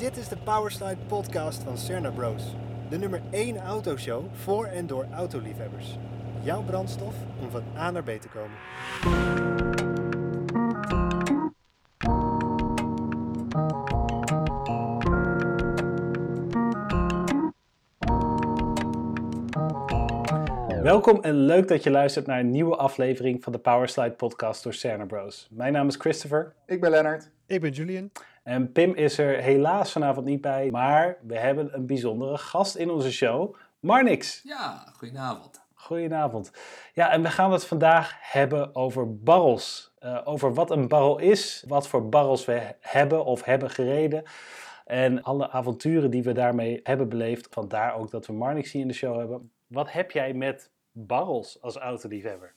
Dit is de Powerslide podcast van Cerna Bros. De nummer 1 autoshow voor en door autoliefhebbers. Jouw brandstof om van A naar B te komen. Welkom en leuk dat je luistert naar een nieuwe aflevering van de Powerslide podcast door Cerna Bros. Mijn naam is Christopher. Ik ben Lennart. Ik ben Julian. En Pim is er helaas vanavond niet bij, maar we hebben een bijzondere gast in onze show, Marnix. Ja, goedenavond. Goedenavond. Ja, en we gaan het vandaag hebben over barrels. Uh, over wat een barrel is, wat voor barrels we hebben of hebben gereden. En alle avonturen die we daarmee hebben beleefd. Vandaar ook dat we Marnix hier in de show hebben. Wat heb jij met barrels als autoliefhebber?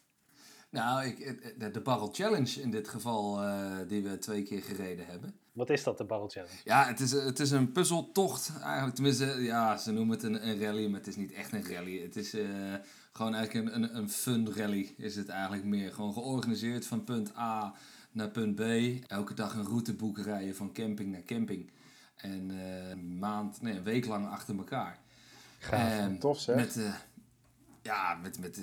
Nou, ik, de Barrel Challenge in dit geval, uh, die we twee keer gereden hebben. Wat is dat, de Barrel Challenge? Ja, het is, het is een puzzeltocht eigenlijk. Tenminste, ja, ze noemen het een, een rally, maar het is niet echt een rally. Het is uh, gewoon eigenlijk een, een, een fun rally, is het eigenlijk meer. Gewoon georganiseerd van punt A naar punt B. Elke dag een routeboek rijden van camping naar camping. En uh, een maand, nee, een week lang achter elkaar. Gaaf, tof zeg. Met, uh, ja, met, met,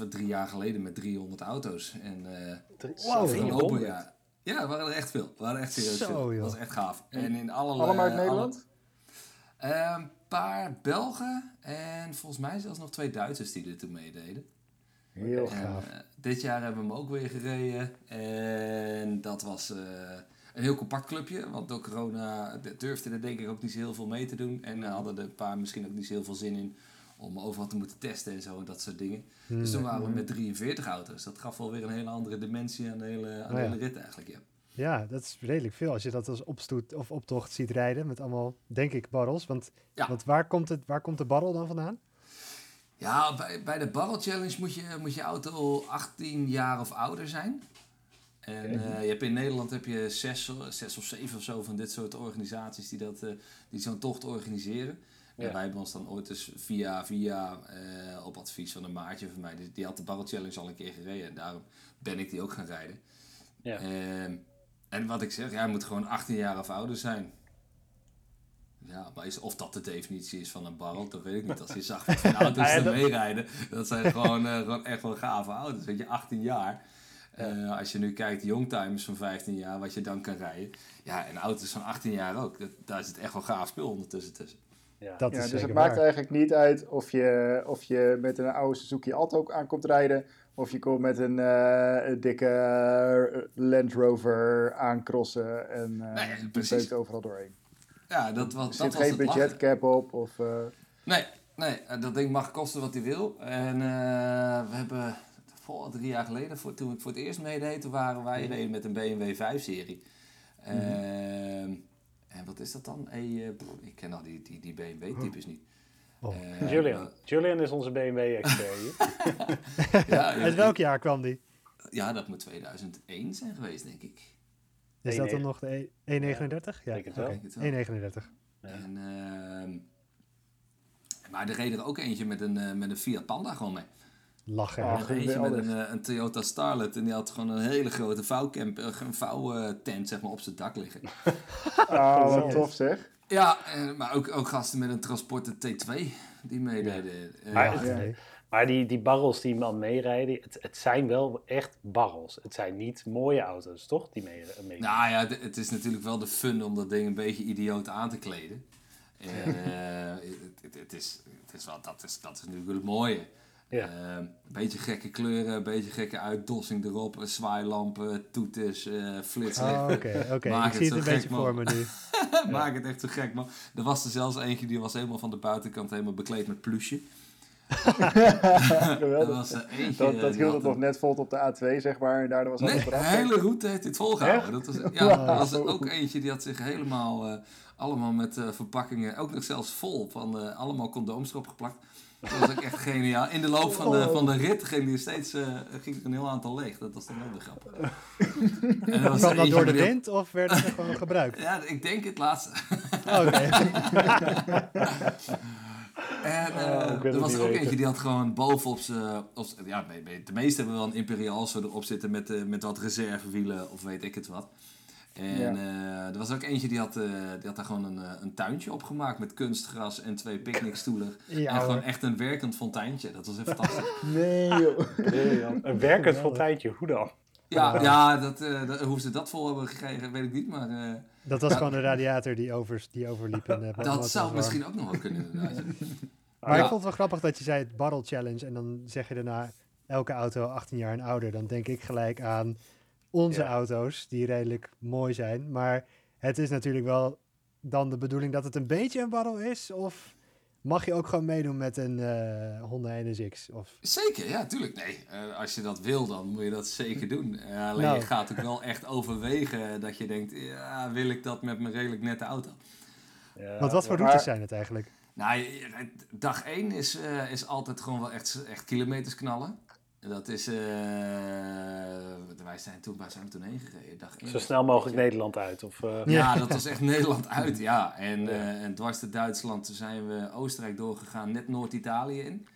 uh, drie jaar geleden met 300 auto's. En uh, wow, 300? Ja, ja, er waren er echt veel. Er waren echt serieus Zo, veel. Joh. Dat was echt gaaf. En in alle, Allemaal uit Nederland? Alle, een paar Belgen en volgens mij zelfs nog twee Duitsers die er toen meededen. Heel gaaf. dit jaar hebben we hem ook weer gereden. En dat was een heel compact clubje. Want door corona durfden er denk ik ook niet zo heel veel mee te doen. En hadden er een paar misschien ook niet zo heel veel zin in om overal te moeten testen en zo en dat soort dingen. Hmm. Dus toen waren we met 43 auto's. Dat gaf wel weer een hele andere dimensie aan de hele, aan de Oh hele rit eigenlijk, ja. Ja, dat is redelijk veel als je dat als opstoet of optocht ziet rijden met allemaal, denk ik, barrels. Want, Ja. want waar, komt het, waar komt de barrel dan vandaan? Ja, bij, bij de Barrel Challenge moet je, moet je auto 18 jaar of ouder zijn. En eh, je hebt in Nederland heb je zes, zes of zeven of zo van dit soort organisaties die, dat, eh, die zo'n tocht organiseren. En wij hebben ons dan ooit dus via, via eh, op advies van een maatje van mij, die, die had de Barrel Challenge al een keer gereden. En daarom ben ik die ook gaan rijden. Ja. Ehm, en wat ik zeg, ja, je moet gewoon 18 jaar of ouder zijn. Ja, maar is, of dat de definitie is van een barrel, dat weet ik niet. Als je zag wat voor auto's Ah, ja, er dat- meerijden, dat zijn gewoon, eh, gewoon echt wel gave auto's. Weet je, 18 jaar. Eh, als je nu kijkt, youngtimers van 15 jaar, wat je dan kan rijden. Ja, en auto's van 18 jaar ook. Dat, daar zit echt wel gaaf spul ondertussen tussen. Ja. Dat Ja, is dus het maakt waar. eigenlijk niet uit of je, of je met een oude Suzuki Alto aankomt rijden. Of je komt met een, eh, een dikke eh, Land Rover aancrossen en eh Nee, precies. beukt overal doorheen. Ja, dat was, Er dat zit was geen budgetcap op. Of, eh, Nee, nee, dat ding mag kosten wat hij wil. En eh, we hebben voor drie jaar geleden, voor, toen ik voor het eerst meedeed, toen waren wij reden met een BMW 5-serie. Ehm, en wat is dat dan? Hey, eh, pff, ik ken al die, die, die BMW-types niet. Oh. Eh, Julian. Julian is onze BMW-expert hier. ja, Uit welk jaar kwam die? Ja, dat moet 2001 zijn geweest, denk ik. Is dat dan 1,9. nog de E- 1,39? Ja, het wel. 1,39. Ja. En, ehm, maar er reed er ook eentje met een, eh, met een Fiat Panda gewoon mee. Lachen. Ah, hè? En eentje met een, eh, een Toyota Starlet en die had gewoon een hele grote vouwcamp, eh, een vouwtent zeg maar op zijn dak liggen. Ah, wat tof zeg. Ja, en, maar ook, ook gasten met een Transporter T2 die meededen. Eh, Maar ja, het- Nee. Maar die, die barrels die man meerijden, het, het zijn wel echt barrels. Het zijn niet mooie auto's, toch? Die mee, mee. nou ja, het is natuurlijk wel de fun om dat ding een beetje idioot aan te kleden. En, eh, het, het, het is, het is wel, dat, is, dat is natuurlijk het mooie. Ja. Eh, een beetje gekke kleuren, een beetje gekke uitdossing erop, zwaailampen, toeters, eh flitslichten. Oh, Oké, oké. Maak Ik het het een gek, beetje man. voor me nu. Maak het echt zo gek, man. Er was er zelfs eentje die was helemaal van de buitenkant helemaal bekleed met plusje. Geweldig. was er eentje, Dat, dat hield het nog een- net vol op de A2, zeg maar. En daardoor was Nee, alles de hele route heeft dit volgehouden. Dat was, ja, er was er ook eentje die had zich helemaal, eh, allemaal met eh, verpakkingen, ook nog zelfs vol, van eh, allemaal condooms erop geplakt. Dat was ook echt geniaal. In de loop van de, van de rit ging er steeds eh, ging er een heel aantal leeg. Dat was dan wel weer grappig. En was er Kwam dat door de wind of werden ze gewoon gebruikt? Ja, ik denk het laatste. Oké. En Oh, eh, er het was er ook weten. eentje die had gewoon bovenop zijn... Ja, nee, nee, de meeste hebben wel een Imperial zo erop zitten met, eh, met wat reservewielen of weet ik het wat. En Ja. eh, er was ook eentje die had, eh, die had daar gewoon een, eh, een tuintje opgemaakt met kunstgras en twee picknickstoelen. Ja, en gewoon echt een werkend fonteintje. Dat was echt fantastisch. Nee, joh. Een werkend fonteintje, hoe dan? Ja, ja dat, eh, dat- hoe ze dat vol hebben gekregen, weet ik niet. Maar eh, Dat was gewoon een radiator die, over, die overliep. Wat dat zou misschien ook nog wel kunnen. inderdaad. Maar Ja. ik vond het wel grappig dat je zei het barrel challenge. En dan zeg je daarna elke auto 18 jaar en ouder. Dan denk ik gelijk aan onze Ja. auto's, die redelijk mooi zijn. Maar het is natuurlijk wel dan de bedoeling dat het een beetje een barrel is. Of mag je ook gewoon meedoen met een eh Honda NSX? Of, Zeker, ja, tuurlijk. Nee, eh, als je dat wil, dan moet je dat zeker doen. Eh, alleen Nou. je gaat ook wel echt overwegen dat je denkt, ja, wil ik dat met mijn redelijk nette auto? Ja, want wat voor maar- routes zijn het eigenlijk? Nou, dag 1 is, eh, is altijd gewoon wel echt, echt kilometers knallen. En Dat is, eh, wij zijn toen, waar zijn we toen heen gereden? Dag Zo snel mogelijk Nederland uit. Of, eh, Ja, dat was echt Nederland uit, ja. En, eh, en dwars door Duitsland zijn we Oostenrijk doorgegaan, net Noord-Italië in.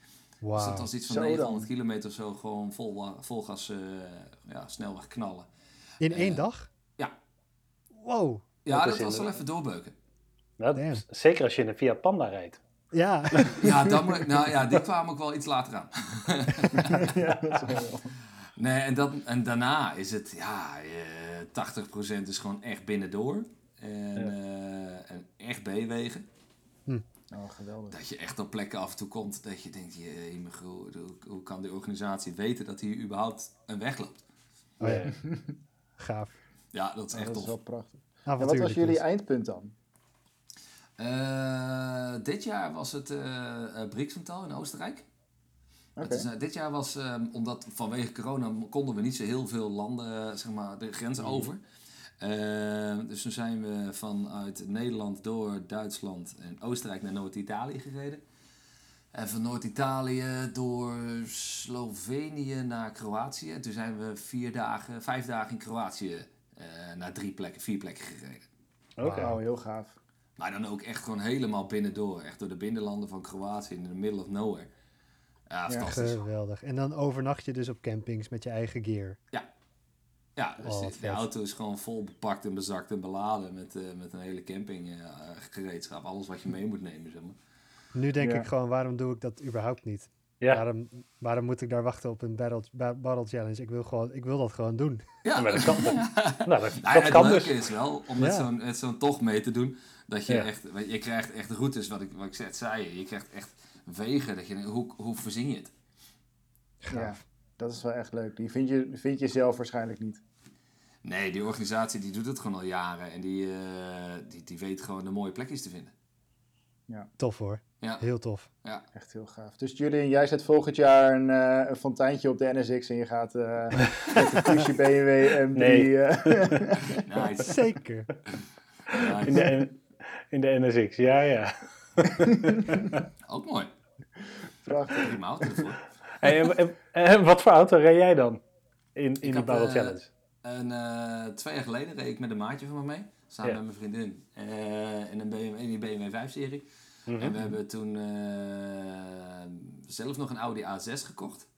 Dus dat was iets van Zo dan. 900 kilometer of zo, gewoon vol, vol gas, eh, ja, snelweg knallen. In één dag? ja. Wow. Ja, Dat dat, was wel even doorbeuken. Damn. zeker als je in een Fiat Panda rijdt. Ja, Ja, dan moet, nou ja, die kwamen ook wel iets later aan. ja, dat is wel. Nee, en, dat, en daarna is het, ja, eh 80% is gewoon echt binnendoor. En, Ja. eh, en echt B-wegen. Oh, geweldig. Dat je echt op plekken af en toe komt dat je denkt, je, je, hoe, hoe, hoe kan die organisatie weten dat hier überhaupt een weg loopt? Oh ja. Gaaf. Ja, dat is Oh, echt dat is tof. wel prachtig. Wat was jullie dus. eindpunt dan? Eh, dit jaar was het eh uh, Brixental in Oostenrijk. Oké. Het is, dit jaar was, eh, omdat vanwege corona konden we niet zo heel veel landen, zeg maar, de grens Mhm. over. Eh, dus toen zijn we vanuit Nederland door Duitsland en Oostenrijk naar Noord-Italië gereden. En van Noord-Italië door Slovenië naar Kroatië. En toen zijn we vier dagen, vijf dagen in Kroatië eh, naar drie plekken, vier plekken gereden. Oké. Wauw, heel gaaf. Maar dan ook echt gewoon helemaal binnendoor. Echt door de binnenlanden van Kroatië in the middle of nowhere. Ja, Ja, fantastisch. Geweldig. En dan overnacht je dus op campings met je eigen gear. Ja, dus Oh, de, de auto is gewoon vol bepakt en bezakt en beladen met, eh, met een hele camping eh, gereedschap. Alles wat je mee moet nemen, zeg maar. Nu denk Ja. ik gewoon, waarom doe ik dat überhaupt niet? Ja, Waarom, waarom moet ik daar wachten op een battle, ba- battle challenge? Ik wil, gewoon, ik wil dat gewoon doen. Ja, maar dat kan, nou, dat, Nou, dat het kan leuke dus. is wel om met Ja. zo'n met zo'n tocht mee te doen. Dat je Ja. echt, weet je krijgt echt routes, wat ik, wat ik net zei. Je krijgt echt wegen. Dat je, denkt, hoe, hoe verzin je het? Ja, dat is wel echt leuk. Die vind je, vind je zelf waarschijnlijk niet. Nee, die organisatie die doet het gewoon al jaren. En die, eh, die, die weet gewoon de mooie plekjes te vinden. Tof hoor. Ja. Heel tof. Echt heel gaaf. Dus Julian, jij zet volgend jaar een, eh, een fonteintje op de NSX en je gaat eh met BMW M3. Nee. eh, Nice. Zeker. In de, in de NSX, ja, ja. Ook mooi. prachtig. Prima auto ervoor. Hey, en, en- en wat voor auto reed jij dan in, in die Battle eh, Challenge? En eh, twee jaar geleden reed ik met een maatje van me mee. Samen Ja. met mijn vriendin. eh in een BMW, in die BMW 5-serie. Mhm. En we hebben toen eh, zelf nog een Audi A6 gekocht.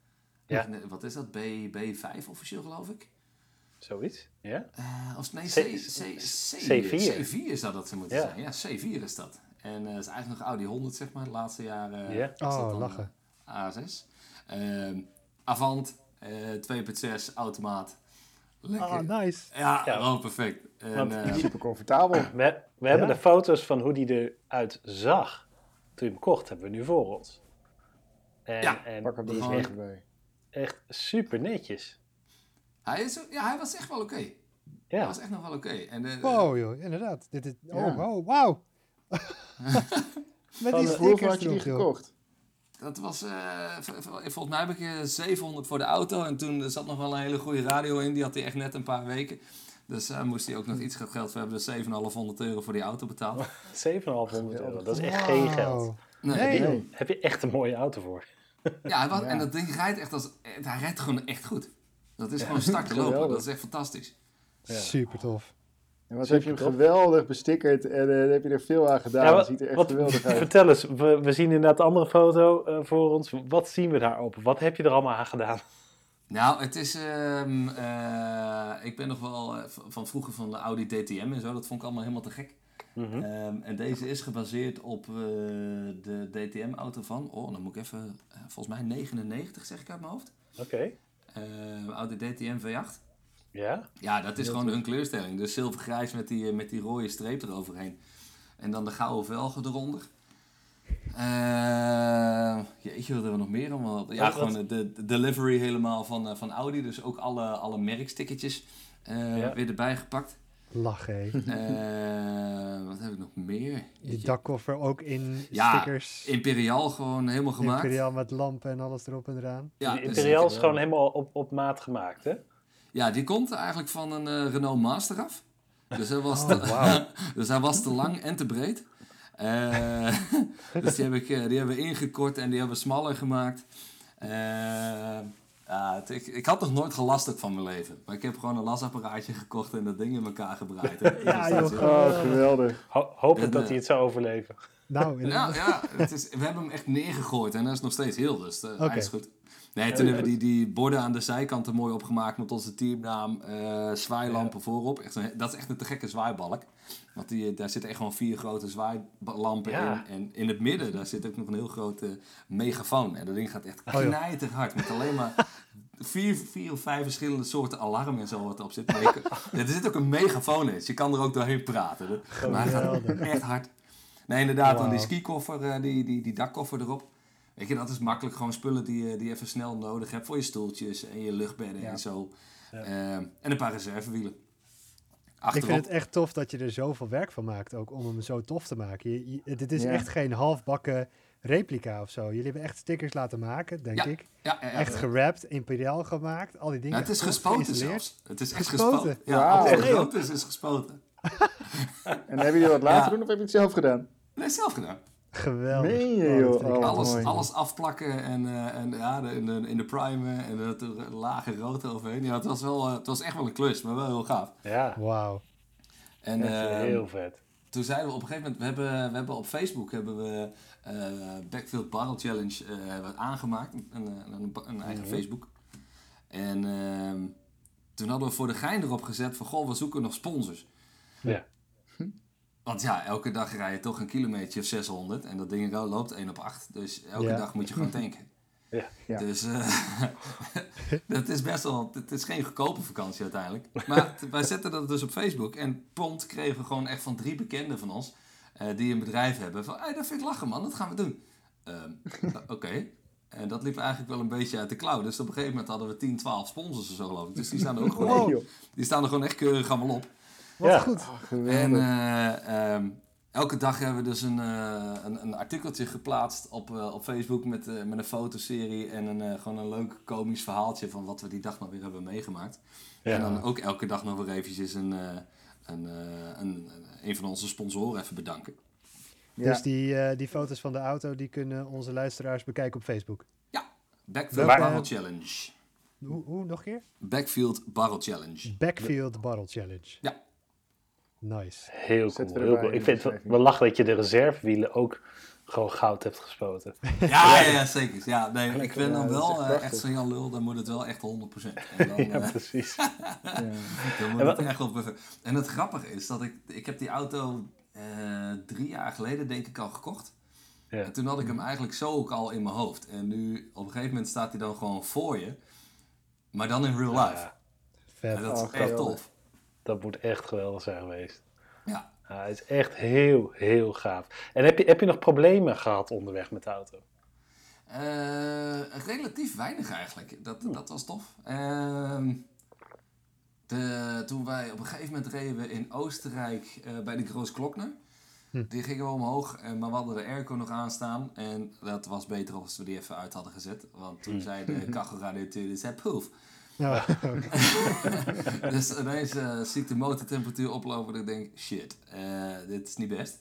Ja. Eh, Wat is dat? B, B5 officieel geloof ik? Zoiets, ja? Eh, of nee, C, C- C, C, C4. C4 zou dat moeten Ja. zijn. Ja, C4 is dat. En eh, dat is eigenlijk nog Audi 100 zeg maar. De laatste jaren Ja. is dat Oh, dan, lachen. eh, A6. Ehm, Avant, eh 2.6 automaat. Lekker. Ah, nice. Ja, Ja. gewoon perfect. En, Want- eh, Super comfortabel. We, we hebben Ja. de foto's van hoe die eruit zag toen je hem kocht, hebben we nu voor ons. En, Ja, en Pak hem die is echt, echt super netjes. Hij, is, ja, hij was echt wel oké. Hij Ja, was echt nog wel oké. En, eh, Wow joh, inderdaad. Dit is, Ja. oh, wow, wauw. Met die stickers had je die gekocht? Dat was, eh, volgens mij heb ik eh, 700 voor de auto. En toen zat nog wel een hele goede radio in. Die had hij echt net een paar weken. Dus eh, moest hij ook nog iets geld voor hebben. Dus 7,500 euro voor die auto betaald. 7,500 euro. Dat is echt geen geld. Nee. Heb je echt een mooie auto voor? Ja, hij was- Ja. en dat ding rijdt echt als... eh, Hij rijdt gewoon echt goed. Dat is gewoon starten lopen. geweldig. Dat is echt fantastisch. Ja. Super tof. En wat Super heb je hem tof. geweldig bestickerd en eh, heb je er veel aan gedaan. Ja, wat- ziet er echt wat- geweldig uit. Vertel eens, we, we zien inderdaad de andere foto eh, voor ons. Wat zien we daarop? Wat heb je er allemaal aan gedaan? Nou, het is. ehm, eh, ik ben nog wel van vroeger van de Audi DTM en zo. Dat vond ik allemaal helemaal te gek. Mhm. Ehm, en deze is gebaseerd op eh, de DTM-auto van. Oh, dan moet ik even. volgens mij 99, zeg ik uit mijn hoofd. Oké. Audi DTM V8. Ja? Ja, dat is gewoon hun kleurstelling. Dus zilvergrijs met die, met die rode streep eroverheen. En dan de gouden velgen eronder. Eh, jeetje, wat hebben we nog meer allemaal? Ja, gewoon de, de delivery helemaal van, eh, van Audi. Dus ook alle, alle merkstickertjes eh, Ja. weer erbij gepakt. Lachen, hé. Eh, wat heb ik nog meer? Die Jeetje. dakkoffer ook in Ja, stickers. Imperiaal gewoon helemaal gemaakt. Imperiaal met lampen en alles erop en eraan. Ja, de dus Imperial ik- is gewoon helemaal op, op maat gemaakt, hè? Ja, die komt eigenlijk van een eh, Renault Master af. Dus hij was, Oh, te, wauw. dus hij was te lang en te breed. Eh, dus die, heb ik, die hebben we ingekort en die hebben we smaller gemaakt. Eh, ja, het- ik, ik had nog nooit gelast van mijn leven. Maar ik heb gewoon een lasapparaatje gekocht en dat ding in elkaar gebracht. Ja, dat joh. is- Oh, geweldig. Ho hopelijk En, dat eh, hij het zou overleven. Nou, ja, het is, we hebben hem echt neergegooid en hij is nog steeds heel, dus eh, hij is goed. Nee, toen hebben we die, die borden aan de zijkant er mooi opgemaakt met onze teamnaam, eh zwaailampen voorop. Echt een, dat is echt een te gekke zwaaibalk. Want die, daar zitten echt gewoon vier grote zwaailampen Ja. in. En in het midden, daar zit ook nog een heel grote megafoon. En dat ding gaat echt Oh, joh. knijter hard met alleen maar vier, vier of vijf verschillende soorten alarm en zo wat erop zit. Maar je er zit ook een megafoon in, dus je kan er ook doorheen praten. Maar hij gaat echt hard. Nee, inderdaad, dan die skikoffer, eh, die, die, die dakkoffer erop. Weet je, dat is makkelijk. Gewoon spullen die, je- die je even snel nodig hebt voor je stoeltjes en je luchtbedden Ja. en zo. Ja. Eh, en een paar reservewielen. ik vind het echt tof dat je er zoveel werk van maakt, ook om hem zo tof te maken. Je, je- dit is Ja. echt geen halfbakken replica of zo. Jullie hebben echt stickers laten maken, denk Ja, ik. ja, ja, ja. Echt gerapt, imperiaal gemaakt, al die dingen. Nou, het is gespoten zelfs. Het is echt Gespoten? gespoten. Ja, het Echt? is, gespoten. En hebben jullie dat laten Ja. doen of heb je het zelf gedaan? Nee, zelf gedaan. Geweldig. Meen je, Oh, joh? Oh, alles, mooi. alles afplakken en, eh, en ja, de, in, de, in de primen en het lage rood overheen. Ja, het was, wel, eh, het was echt wel een klus, maar wel heel gaaf. Ja, Wauw. En, ehm, heel vet. toen zeiden we op een gegeven moment, we hebben, we hebben op Facebook hebben we eh Backfield Barrel Challenge eh, wat aangemaakt, een, een, een, een eigen Mhm. Facebook. En ehm, toen hadden we voor de gein erop gezet van, goh, we zoeken nog sponsors. Ja. Want ja, elke dag rij je toch een kilometer of 600 en dat ding loopt 1 op 8. Dus elke Ja. dag moet je gewoon tanken. Ja. Ja. Dus eh, dat is best wel, het is geen goedkope vakantie uiteindelijk. Maar wij zetten dat dus op Facebook en prompt kregen we gewoon echt van drie bekenden van ons, eh, die een bedrijf hebben, van hey, dat vind ik lachen man, dat gaan we doen. Ehm, Oké. En dat liep eigenlijk wel een beetje uit de klauw. Dus op een gegeven moment hadden we 10, 12 sponsors of zo geloof ik. Dus die staan er ook gewoon, Wow. die staan er gewoon echt keurig allemaal op. Wat Ja. goed. Oh, En eh, ehm, elke dag hebben we dus een, eh, een, een artikeltje geplaatst op, eh, op Facebook met, eh, met een fotoserie en een, eh, gewoon een leuk komisch verhaaltje van wat we die dag nog weer hebben meegemaakt. Ja. En dan ook elke dag nog weer eventjes een, eh, een, eh, een, een, een van onze sponsoren even bedanken. Ja. Dus die, eh, die foto's van de auto, die kunnen onze luisteraars bekijken op Facebook. Backfield Welke- Barrel Challenge. Hoe, hoe nog een keer? Backfield Barrel Challenge. Backfield Barrel Challenge. Ja. Nice. Heel cool. Heel cool. Ik vind het wel lachen dat je de reservewielen ook gewoon goud hebt gespoten. Ja, ja, ja, zeker. Ja, nee, ik ben Ja, dan wel echt eh, echt zo'n Jan Lul, dan moet het wel echt 100%. En dan, Ja, eh, precies. Ja. Dan moet En het echt perfect. En het grappige is dat ik, ik heb die auto eh, drie jaar geleden denk ik al gekocht. Ja. En toen had ik hem eigenlijk zo ook al in mijn hoofd. En nu op een gegeven moment staat hij dan gewoon voor je. Maar dan in real life. Ja, Vet. en dat Oh, is echt geweldig. tof. Dat moet echt geweldig zijn geweest. Ja. Ja, het is echt heel, heel gaaf. En heb je, heb je nog problemen gehad onderweg met de auto? Eh, relatief weinig eigenlijk. Dat, dat was tof. Ehm, de, toen wij op een gegeven moment reden we in Oostenrijk eh, bij de Groos Klokner. Hm. Die gingen we omhoog, eh, maar we hadden de airco nog aanstaan. En dat was beter als we die even uit hadden gezet. Want toen zei de kachelradiateur, dit is poef. Nou, dus ineens eh, zie ik de motortemperatuur oplopen en ik denk, shit, eh, dit is niet best.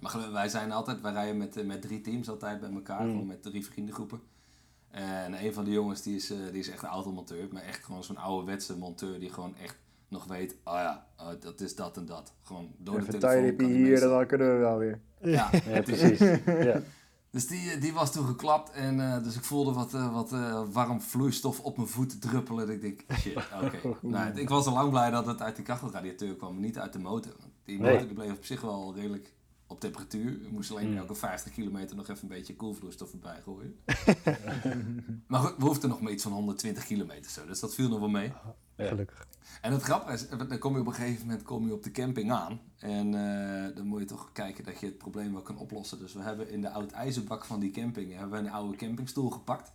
Maar gelukkig, wij zijn altijd, wij rijden met, eh, met drie teams altijd bij elkaar, Mm. gewoon met drie vriendengroepen. En een van de jongens die is, eh, die is echt een automonteur, maar echt gewoon zo'n ouderwetse monteur die gewoon echt nog weet, oh ja, oh, dat is dat en dat. Gewoon door de Even telefoon die hier, mensen- dan kunnen we wel weer. Ja, Ja, precies. ja. Dus die, die was toen geklapt en uh, dus ik voelde wat, uh, wat uh, warm vloeistof op mijn voet druppelen. En ik denk, shit, oké. nou, ik was al lang blij dat het uit de kachelradiateur kwam, niet uit de motor. Die motor nee. die bleef op zich wel redelijk op temperatuur. Ik moest alleen mm. elke 50 kilometer nog even een beetje koelvloeistof erbij gooien. maar goed, we hoefden nog maar iets van 120 kilometer zo, dus dat viel nog wel mee. Ja. Gelukkig. En het grappige is, dan kom je op een gegeven moment kom je op de camping aan. En uh, dan moet je toch kijken dat je het probleem wel kan oplossen. Dus we hebben in de oud ijzerbak van die camping hebben we een oude campingstoel gepakt.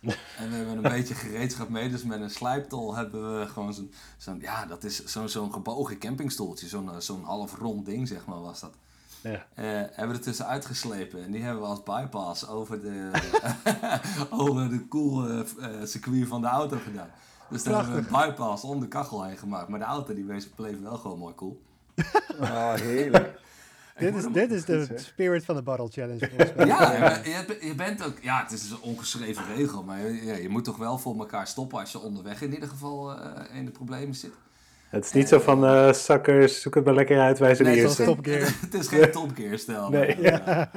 en we hebben een beetje gereedschap mee. Dus met een slijptol hebben we gewoon zo'n... Zo ja, dat is zo'n zo'n gebogen campingstoeltje. Zo'n zo'n half rond ding, zeg maar, was dat. Ja. Uh, hebben we er tussen uitgeslepen. En die hebben we als bypass over de, over de cool uh, circuit van de auto gedaan. Dus daar hebben we een bypass om de kachel heen gemaakt. Maar de auto die bleef wel gewoon mooi cool. Ah, heerlijk. dit, is, dit is de spirit van de Bottle Challenge. ja, je, je, bent ook... Ja, het is een ongeschreven regel. Maar je, je moet toch wel voor elkaar stoppen als je onderweg in ieder geval uh, in de problemen zit. Het is niet zo van uh, zakkers, zoek het maar lekker uit, wij zijn nee, de eerste. het is geen topgear stel. Nee. Ja.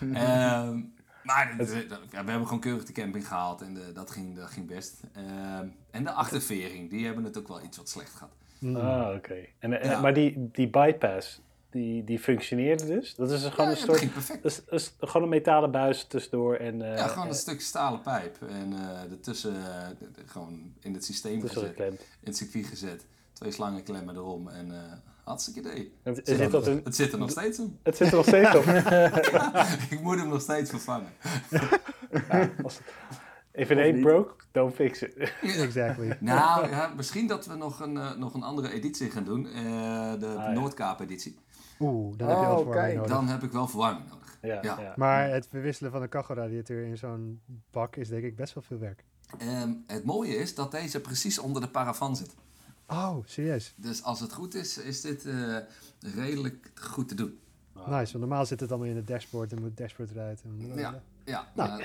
um, maar het, ja, we hebben gewoon keurig de camping gehaald en de, dat, ging, dat ging best. Uh, en de achtervering, die hebben het ook wel iets wat slecht gehad. Mm. Ah, oké. En, en ja. Maar die, die bypass, die, die functioneerde dus? Dat is gewoon ja, een soort... dat ging perfect. Dat is, dat is gewoon een metalen buis tussendoor en... Uh, ja, gewoon een stuk stalen pijp. En uh, ertussen gewoon in het systeem gezet. In het circuit gezet. Twee slangenklemmen erom en Hartstikke idee. Het, het, zit, er, het zit er nog steeds op. Het zit er nog steeds op. ik moet hem nog steeds vervangen. Ja, als, if it ain't broke, don't fix it. exactly. Nou, ja, misschien dat we nog een, uh, nog een andere editie gaan doen. Uh, de ah, Noordkaap-editie. Oeh, dan oh, heb je wel verwarming nodig. Dan heb ik wel verwarming nodig. Ja, ja. ja. Maar het verwisselen van een kachelradiateur in zo'n bak is denk ik best wel veel werk. Um, het mooie is dat deze precies onder de paravan zit. Oh, serieus? Dus als het goed is, is dit uh, redelijk goed te doen. Nice, want normaal zit het allemaal in het dashboard en moet het dashboard eruit. En, ja, ja. Nou,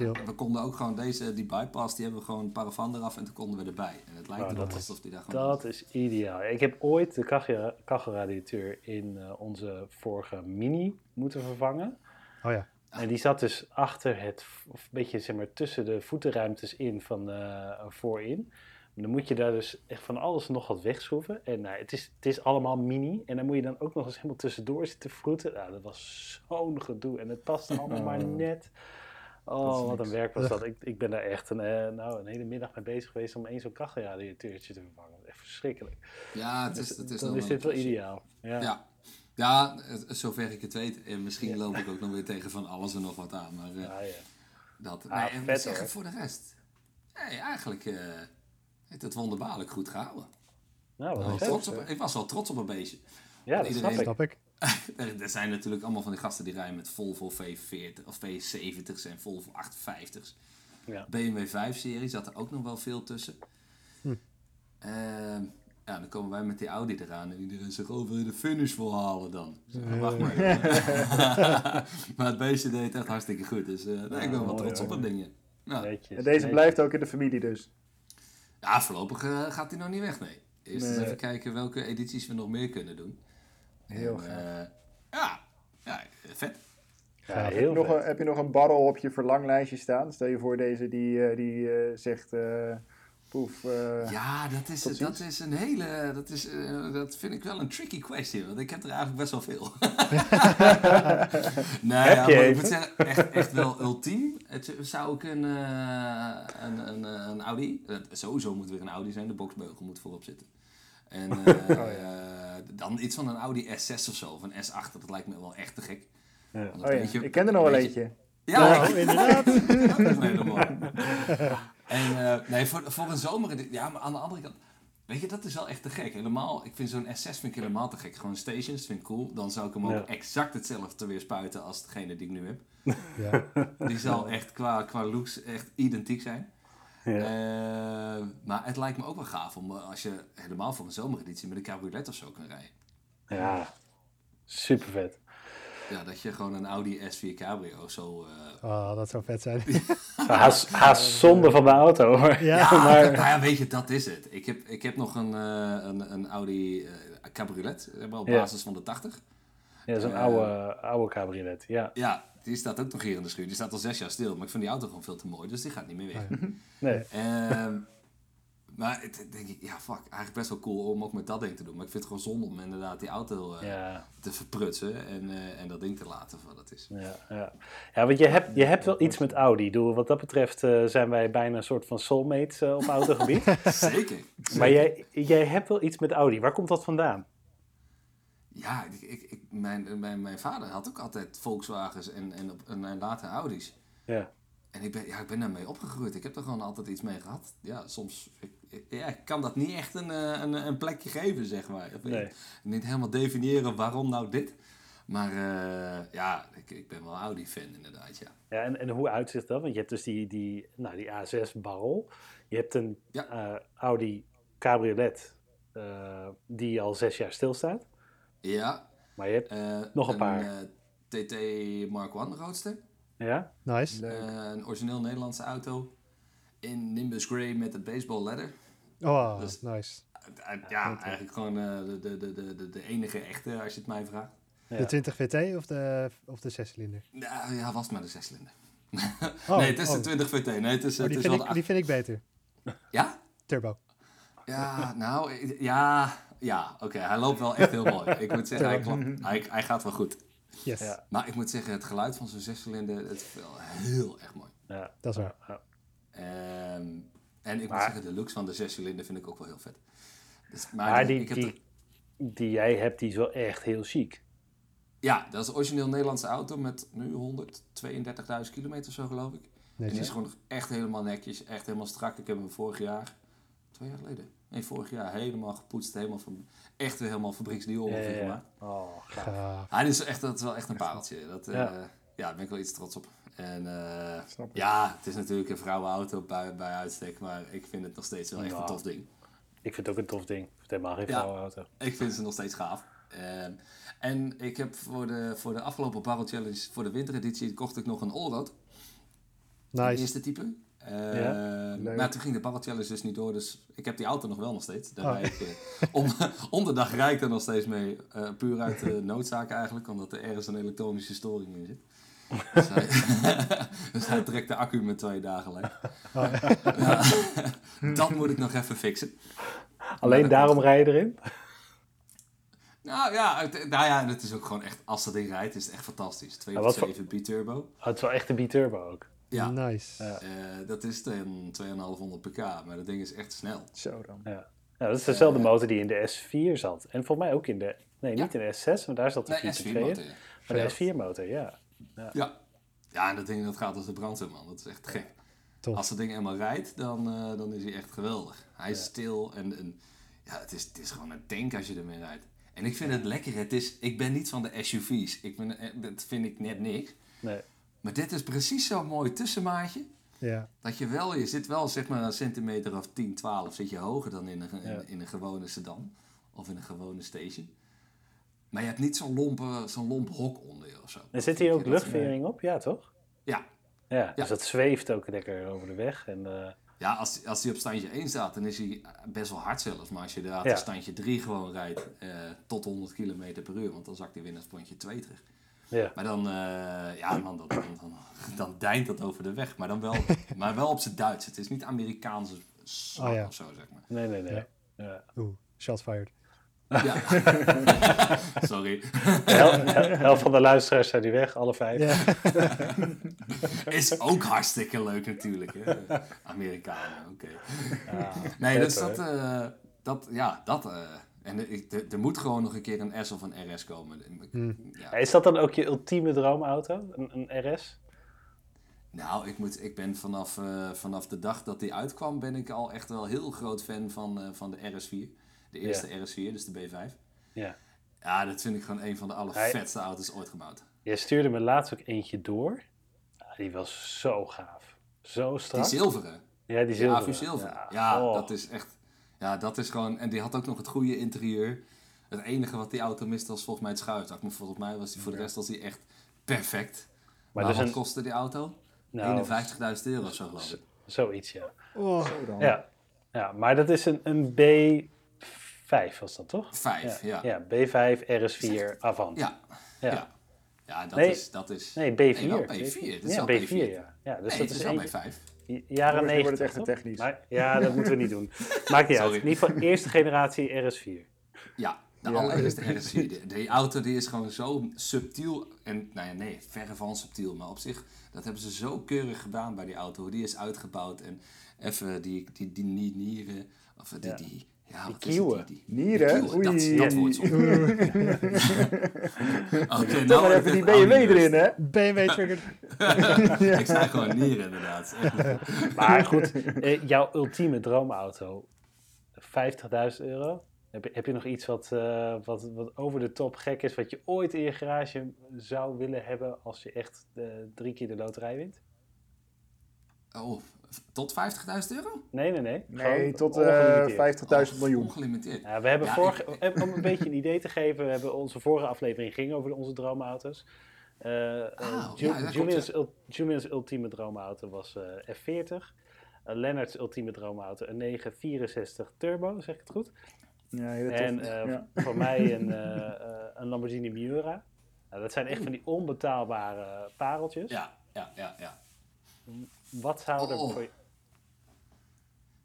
uh, we konden ook gewoon deze, die bypass, die hebben we gewoon paravan eraf en toen konden we erbij. En het lijkt oh, erop dat alsof die daar gewoon... Dat is ideaal. Ik heb ooit de kachel, kachelradiateur in uh, onze vorige Mini moeten vervangen. Oh ja. En die zat dus achter het, of een beetje zeg maar tussen de voetenruimtes in van voorin. Dan moet je daar dus echt van alles nog wat wegschroeven. En nou, het, is, het is allemaal mini. En dan moet je dan ook nog eens helemaal tussendoor zitten vroeten. Nou, dat was zo'n gedoe. En het paste allemaal maar net. Oh, wat een werk was dat. Ik, ik ben daar echt een, uh, nou, een hele middag mee bezig geweest om één zo'n kachelradiateurtje te vervangen. Echt verschrikkelijk. Ja, het is, het is dan, dan is dit wel ideaal. Ja. ja. Ja, zover ik het weet. En misschien ja. loop ik ook nog weer tegen van alles en nog wat aan. Maar uh, ja, ja. dat. Ah, nee, en vet, zeggen hoor. voor de rest. Nee, eigenlijk uh, heeft het wonderbaarlijk goed gehouden. Nou, wat ik, trots op, hoor. ik was wel trots op een beestje. Ja, dat iedereen- snap ik. Snap ik. Er, er zijn natuurlijk allemaal van die gasten die rijden met Volvo V40 of V70's en Volvo 850's. Ja. BMW 5-serie zat er ook nog wel veel tussen. Hm. Ehm, ja, dan komen wij met die Audi eraan en iedereen zegt, oh, wil je de finish volhalen dan? Ik zeg, Ja. Wacht maar. maar het beestje deed echt hartstikke goed, dus eh, nee, ik ben wel mooi, trots hoor. op het ding. Ja, Netjes, deze netjes. blijft ook in de familie dus. Ja voorlopig eh, gaat hij nog niet weg, nee. Eerst eens Nee. even kijken welke edities we nog meer kunnen doen. Heel En, gaaf. eh, ja, ja, vet. Ja, Gaaf. heel nog een, heb je nog een barrel op je verlanglijstje staan? Stel je voor deze die, eh, die eh, zegt, eh, Ja, dat is, dat ziens. is een hele. Dat, is, eh, dat vind ik wel een tricky question, want ik heb er eigenlijk best wel veel. Heb ja, maar ik moet zeggen, echt, echt wel ultiem. Het zou ik een, eh, een, een, een Audi. sowieso moet weer een Audi zijn, de boxbeugel moet voorop zitten. En eh, eh, dan iets van een Audi S6 of zo, of een S8, dat lijkt me wel echt te gek. Ja. Een oh ja, beetje- ik ken er nog wel eentje. Ja, Nou, inderdaad. dat is helemaal. En eh, nee, voor, voor een zomer. Ja, maar aan de andere kant. Weet je, dat is wel echt te gek. Helemaal, ik vind zo'n S6 vind ik helemaal te gek. Gewoon stations, vind ik cool. Dan zou ik hem ook Ja. exact hetzelfde weer spuiten als degene die ik nu heb. Ja. Die zal echt qua, qua looks echt identiek zijn. Ja. Eh, maar het lijkt me ook wel gaaf om eh, als je helemaal voor een zomereditie met een cabriolet of zo kan rijden. ja, super vet. Ja, dat je gewoon een Audi S4 Cabrio zo... eh, Oh, dat zou vet zijn. Haast, haast zonde van de auto. Maar, Ja. maar, Nou ja, weet je, dat is het. Ik heb, ik heb nog een, eh, een, een Audi eh, cabriolet, wel op Ja. basis van de 80. ja, zo'n oude, oude cabriolet. Ja. Ja, die staat ook nog hier in de schuur. Die staat al zes jaar stil, maar ik vind die auto gewoon veel te mooi, dus die gaat niet meer weg. Ja. Nee. Maar het, denk ik, ja, fuck, eigenlijk best wel cool om ook met dat ding te doen. Maar ik vind het gewoon zonde om inderdaad die auto eh, Ja, te verprutsen en, eh, en dat ding te laten voor wat het is. ja, ja. ja, want je hebt, je hebt wel iets met Audi. Ik bedoel, wat dat betreft eh, zijn wij bijna een soort van soulmates op autogebied. Zeker. maar jij, jij hebt wel iets met Audi. Waar komt dat vandaan? Ja, ik, ik, ik- mijn, mijn, mijn vader had ook altijd Volkswagens en, en, en, en later Audi's. Ja, En ik ben, ja, ik ben daarmee opgegroeid. Ik heb er gewoon altijd iets mee gehad. Ja, soms ik, ja, ik kan dat niet echt een, eh, een, een plekje geven, zeg maar. Nee. niet helemaal definiëren waarom nou dit. Maar eh, ja, ik, ik ben wel Audi-fan inderdaad, ja. ja en, en hoe uitziet dat? Want je hebt dus die, die, nou, die A6 Barrel. Je hebt een Ja. eh, Audi Cabriolet die al zes jaar stilstaat. Ja. Maar je hebt, Nog een paar. TT Mark I roadster. Ja? Nice. Leuk. Eh, een origineel Nederlandse auto. In Nimbus Grey met het baseball leather. Oh, Dus- nice. Eh, ja, eigenlijk gewoon eh, de, de, de, de, de enige echte, als je het mij vraagt. Ja. De 20 VT of de, of de 6-cilinder? Nou, ja, was maar de zescilinder. Oh, nee, het is oh. de 20 VT. Nee, het is, Oh, het die, is vind ik, de die vind ik beter. Ja? Turbo. Ja, nou, ja, ja, oké. hij loopt wel echt heel mooi. Ik moet zeggen, hij, klapt- hij, hij gaat wel goed. Yes, Ja. Maar ik moet zeggen, het geluid van zo'n zescilinder, het is wel heel erg mooi. Ja. dat is waar. Ja. Ehm, en ik moet zeggen, de looks van de zescilinder vind ik ook wel heel vet. Dus, maar Maar die- die, ik heb die, de- die jij hebt, die is wel echt heel chic. ja, dat is een origineel Nederlandse auto met nu 132.000 kilometer zo, geloof ik. En die is Netjes. gewoon echt helemaal netjes, echt helemaal strak. Ik heb hem vorig jaar, twee jaar geleden, nee, vorig jaar helemaal gepoetst, helemaal van, echt weer helemaal fabrieksnieuw Ja, ongeveer ja, ja. gemaakt. Oh, gaaf. Ah, is echt, dat is wel echt een pareltje. Dat, eh, Ja. ja. daar ben ik wel iets trots op. En eh, ja, het is natuurlijk een vrouwenauto bij, bij uitstek, maar ik vind het nog steeds wel echt Ja. een tof ding. Ik vind het ook een tof ding. Ik vind het helemaal geen Ja. vrouwenauto. Ik vind ze nog steeds gaaf. Ehm, en ik heb voor de, voor de afgelopen Barrel Challenge, voor de wintereditie, kocht ik nog een Allroad. Nice. eerste type. Leuk. maar toen ging de Barrel dus niet door, dus ik heb die auto nog wel nog steeds. Daar Oh. rijd ik, eh, om, om de dag rijd ik er nog steeds mee. eh, puur uit de noodzaak eigenlijk, omdat er ergens een elektronische storing in zit. Dus hij, dus hij trekt de accu met twee dagen leeg. Oh, Ja, dat moet ik nog even fixen. Alleen daarom rij je erin? Nou ja, het, nou ja, het is ook gewoon echt, als dat ding rijdt, is het echt fantastisch. Maar wat voor- 2.7 biturbo. Oh, het is wel echt een biturbo ook. Ja, Nice. Ja. eh, dat is een 2,500 pk, maar dat ding is echt snel. Zo dan. Ja. Ja, dat is dezelfde motor die in de S4 zat. En volgens mij ook in de... Nee, niet in de S6, maar daar zat de Nee, 4 S4 in. motor. Maar de S4 motor, ja. Ja. Ja, en dat ding dat gaat als de brandweer, man. Dat is echt gek. Tof. Als dat ding eenmaal rijdt, dan, eh, dan is hij echt geweldig. Hij is stil en, en ja, het is, het is gewoon een tank als je ermee rijdt. En ik vind het lekker. Het is, ik ben niet van de SUV's. Ik ben, eh, dat vind ik net niks. Nee. Maar dit is precies zo'n mooi tussenmaatje. Ja. Dat je wel, je zit wel zeg maar een centimeter of 10, 12 zit je hoger dan in een, in, Ja. in een gewone sedan. Of in een gewone station. Maar je hebt niet zo'n lompe, zo'n lomp hok onder je of zo. En zit hier ook luchtvering op? Ja, toch? Ja. Ja, dus Ja. dat zweeft ook lekker over de weg. En, eh, Ja, als, als hij op standje 1 staat, dan is hij best wel hard zelfs. Maar als je inderdaad Ja. op standje 3 gewoon rijdt eh, tot 100 km per uur, want dan zakt hij weer naar standje 2 terug. Ja. Maar dan, eh, ja man, dan, dan, dan, dan deint dat over de weg. Maar dan wel, maar wel op zijn Duits. Het is niet Amerikaanse slag Oh ja. of zo, zeg maar. Nee, nee, nee. Ja. Ja. Oeh, shots fired. Ja. Sorry. Hel- helft van de luisteraars zijn nu weg, alle vijf. Ja. Is ook hartstikke leuk natuurlijk. Hè? Amerikanen, oké. Ja, Nee, dus dat, eh, dat, ja, dat. eh, en er- ik- moet gewoon nog een keer een S of een RS komen. Hmm. Ja. Is dat dan ook je ultieme droomauto? Een, een RS? Nou, ik, moet, ik ben vanaf, eh, vanaf de dag dat die uitkwam, ben ik al echt wel heel groot fan van, eh, van de RS4. De eerste RS4, dus de B5. Ja. Ja, dat vind ik gewoon een van de allervetste auto's ooit gebouwd. Jij stuurde me laatst ook eentje door. Ja, die was zo gaaf. Zo Die strak. zilveren. Ja, die Die zilveren. Zilveren. Ja, oh. dat is echt... Ja, dat is gewoon... En die had ook nog het goede interieur. Het enige wat die auto miste was volgens mij het schuifdak. Maar volgens mij was die voor de rest was die echt perfect. Maar, dus wat een- kostte die auto? Nou, 51.000 euro of zo geloof ik. Zoiets, ja. Oh, Zo dan. Ja, ja maar dat is een, een B5 was dat toch? Vijf, ja. Ja, B5 RS4 Avant. Ja, Ja. ja. Ja, dat Nee. is... Dat is Nee, B4. Nee, wel B4. Dit is ja, wel B4, B4. ja. ja. Dus nee, dat is is één- B5. Jaren Nu wordt 90. het echt technisch. Maar, ja, dat moeten we niet doen. Maakt niet uit. In ieder geval eerste generatie RS4. Ja, de Ja. allereerste RS4. Die, die auto die is gewoon zo subtiel. En nou ja, nee, verre van subtiel. Maar op zich, dat hebben ze zo keurig gedaan bij die auto. Hoe die is uitgebouwd. En even die, die, die, die nieren. Of die, Ja. die, ja, wat kieuwen. is het? Die, die, Nieren? die kieuwen, Oei. Dat, dat wordt zo. Oké, Toch nou maar even die echt BMW erin, hè? BMW triggered. Ik zei gewoon nieren inderdaad. Maar goed, eh, jouw ultieme droomauto, 50.000 euro. Heb je, heb je nog iets wat, eh, wat, wat over de top gek is, wat je ooit in je garage zou willen hebben als je echt eh, drie keer de loterij wint? Oh, tot 50.000 euro? Nee, nee, nee. Nee, Gewoon tot ongelimiteerd. eh 50.000 Oh, miljoen. Ongelimiteerd. Ja, we hebben Ja, vorige, ik- om een beetje een idee te geven, we hebben onze vorige aflevering ging over onze droomauto's. Eh, eh, Ah, Ju- ja, dat klopt, Julian's, ja. ul- Julian's ultieme droomauto was eh, F40. Uh, Leonard's ultieme droomauto een 964 Turbo, zeg ik het goed? Ja. En eh, ja. voor mij een, een Lamborghini Miura. Nou, dat zijn echt van die onbetaalbare pareltjes. Ja, ja, ja, ja. Wat zou er Oh. voor je...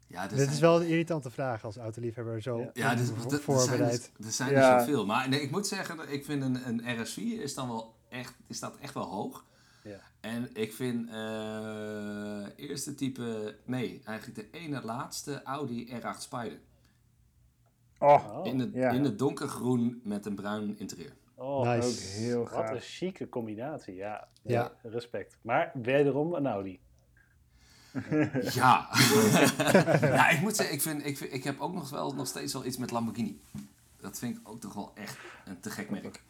ja Dit zijn- is wel een irritante vraag als autoliefhebber zo Ja, dus, voor- er- er zijn, voorbereid. dus- er zijn Ja. er zoveel. Maar nee, ik moet zeggen, dat ik vind een, een RS4 is dan wel echt, die staat echt wel hoog. Ja. En ik vind eh eerste type, nee, eigenlijk de ene laatste Audi R8 Spider. Oh, Oh, in, het, ja. in het donkergroen met een bruin interieur. Oh, Nice. ook heel wat een gaaf. chique combinatie. Ja, Ja. respect. Maar wederom een Audi. Ja. ja, ik moet zeggen, ik, vind, ik, vind, ik heb ook nog, wel, nog steeds wel iets met Lamborghini. Dat vind ik ook toch wel echt een te gek merk.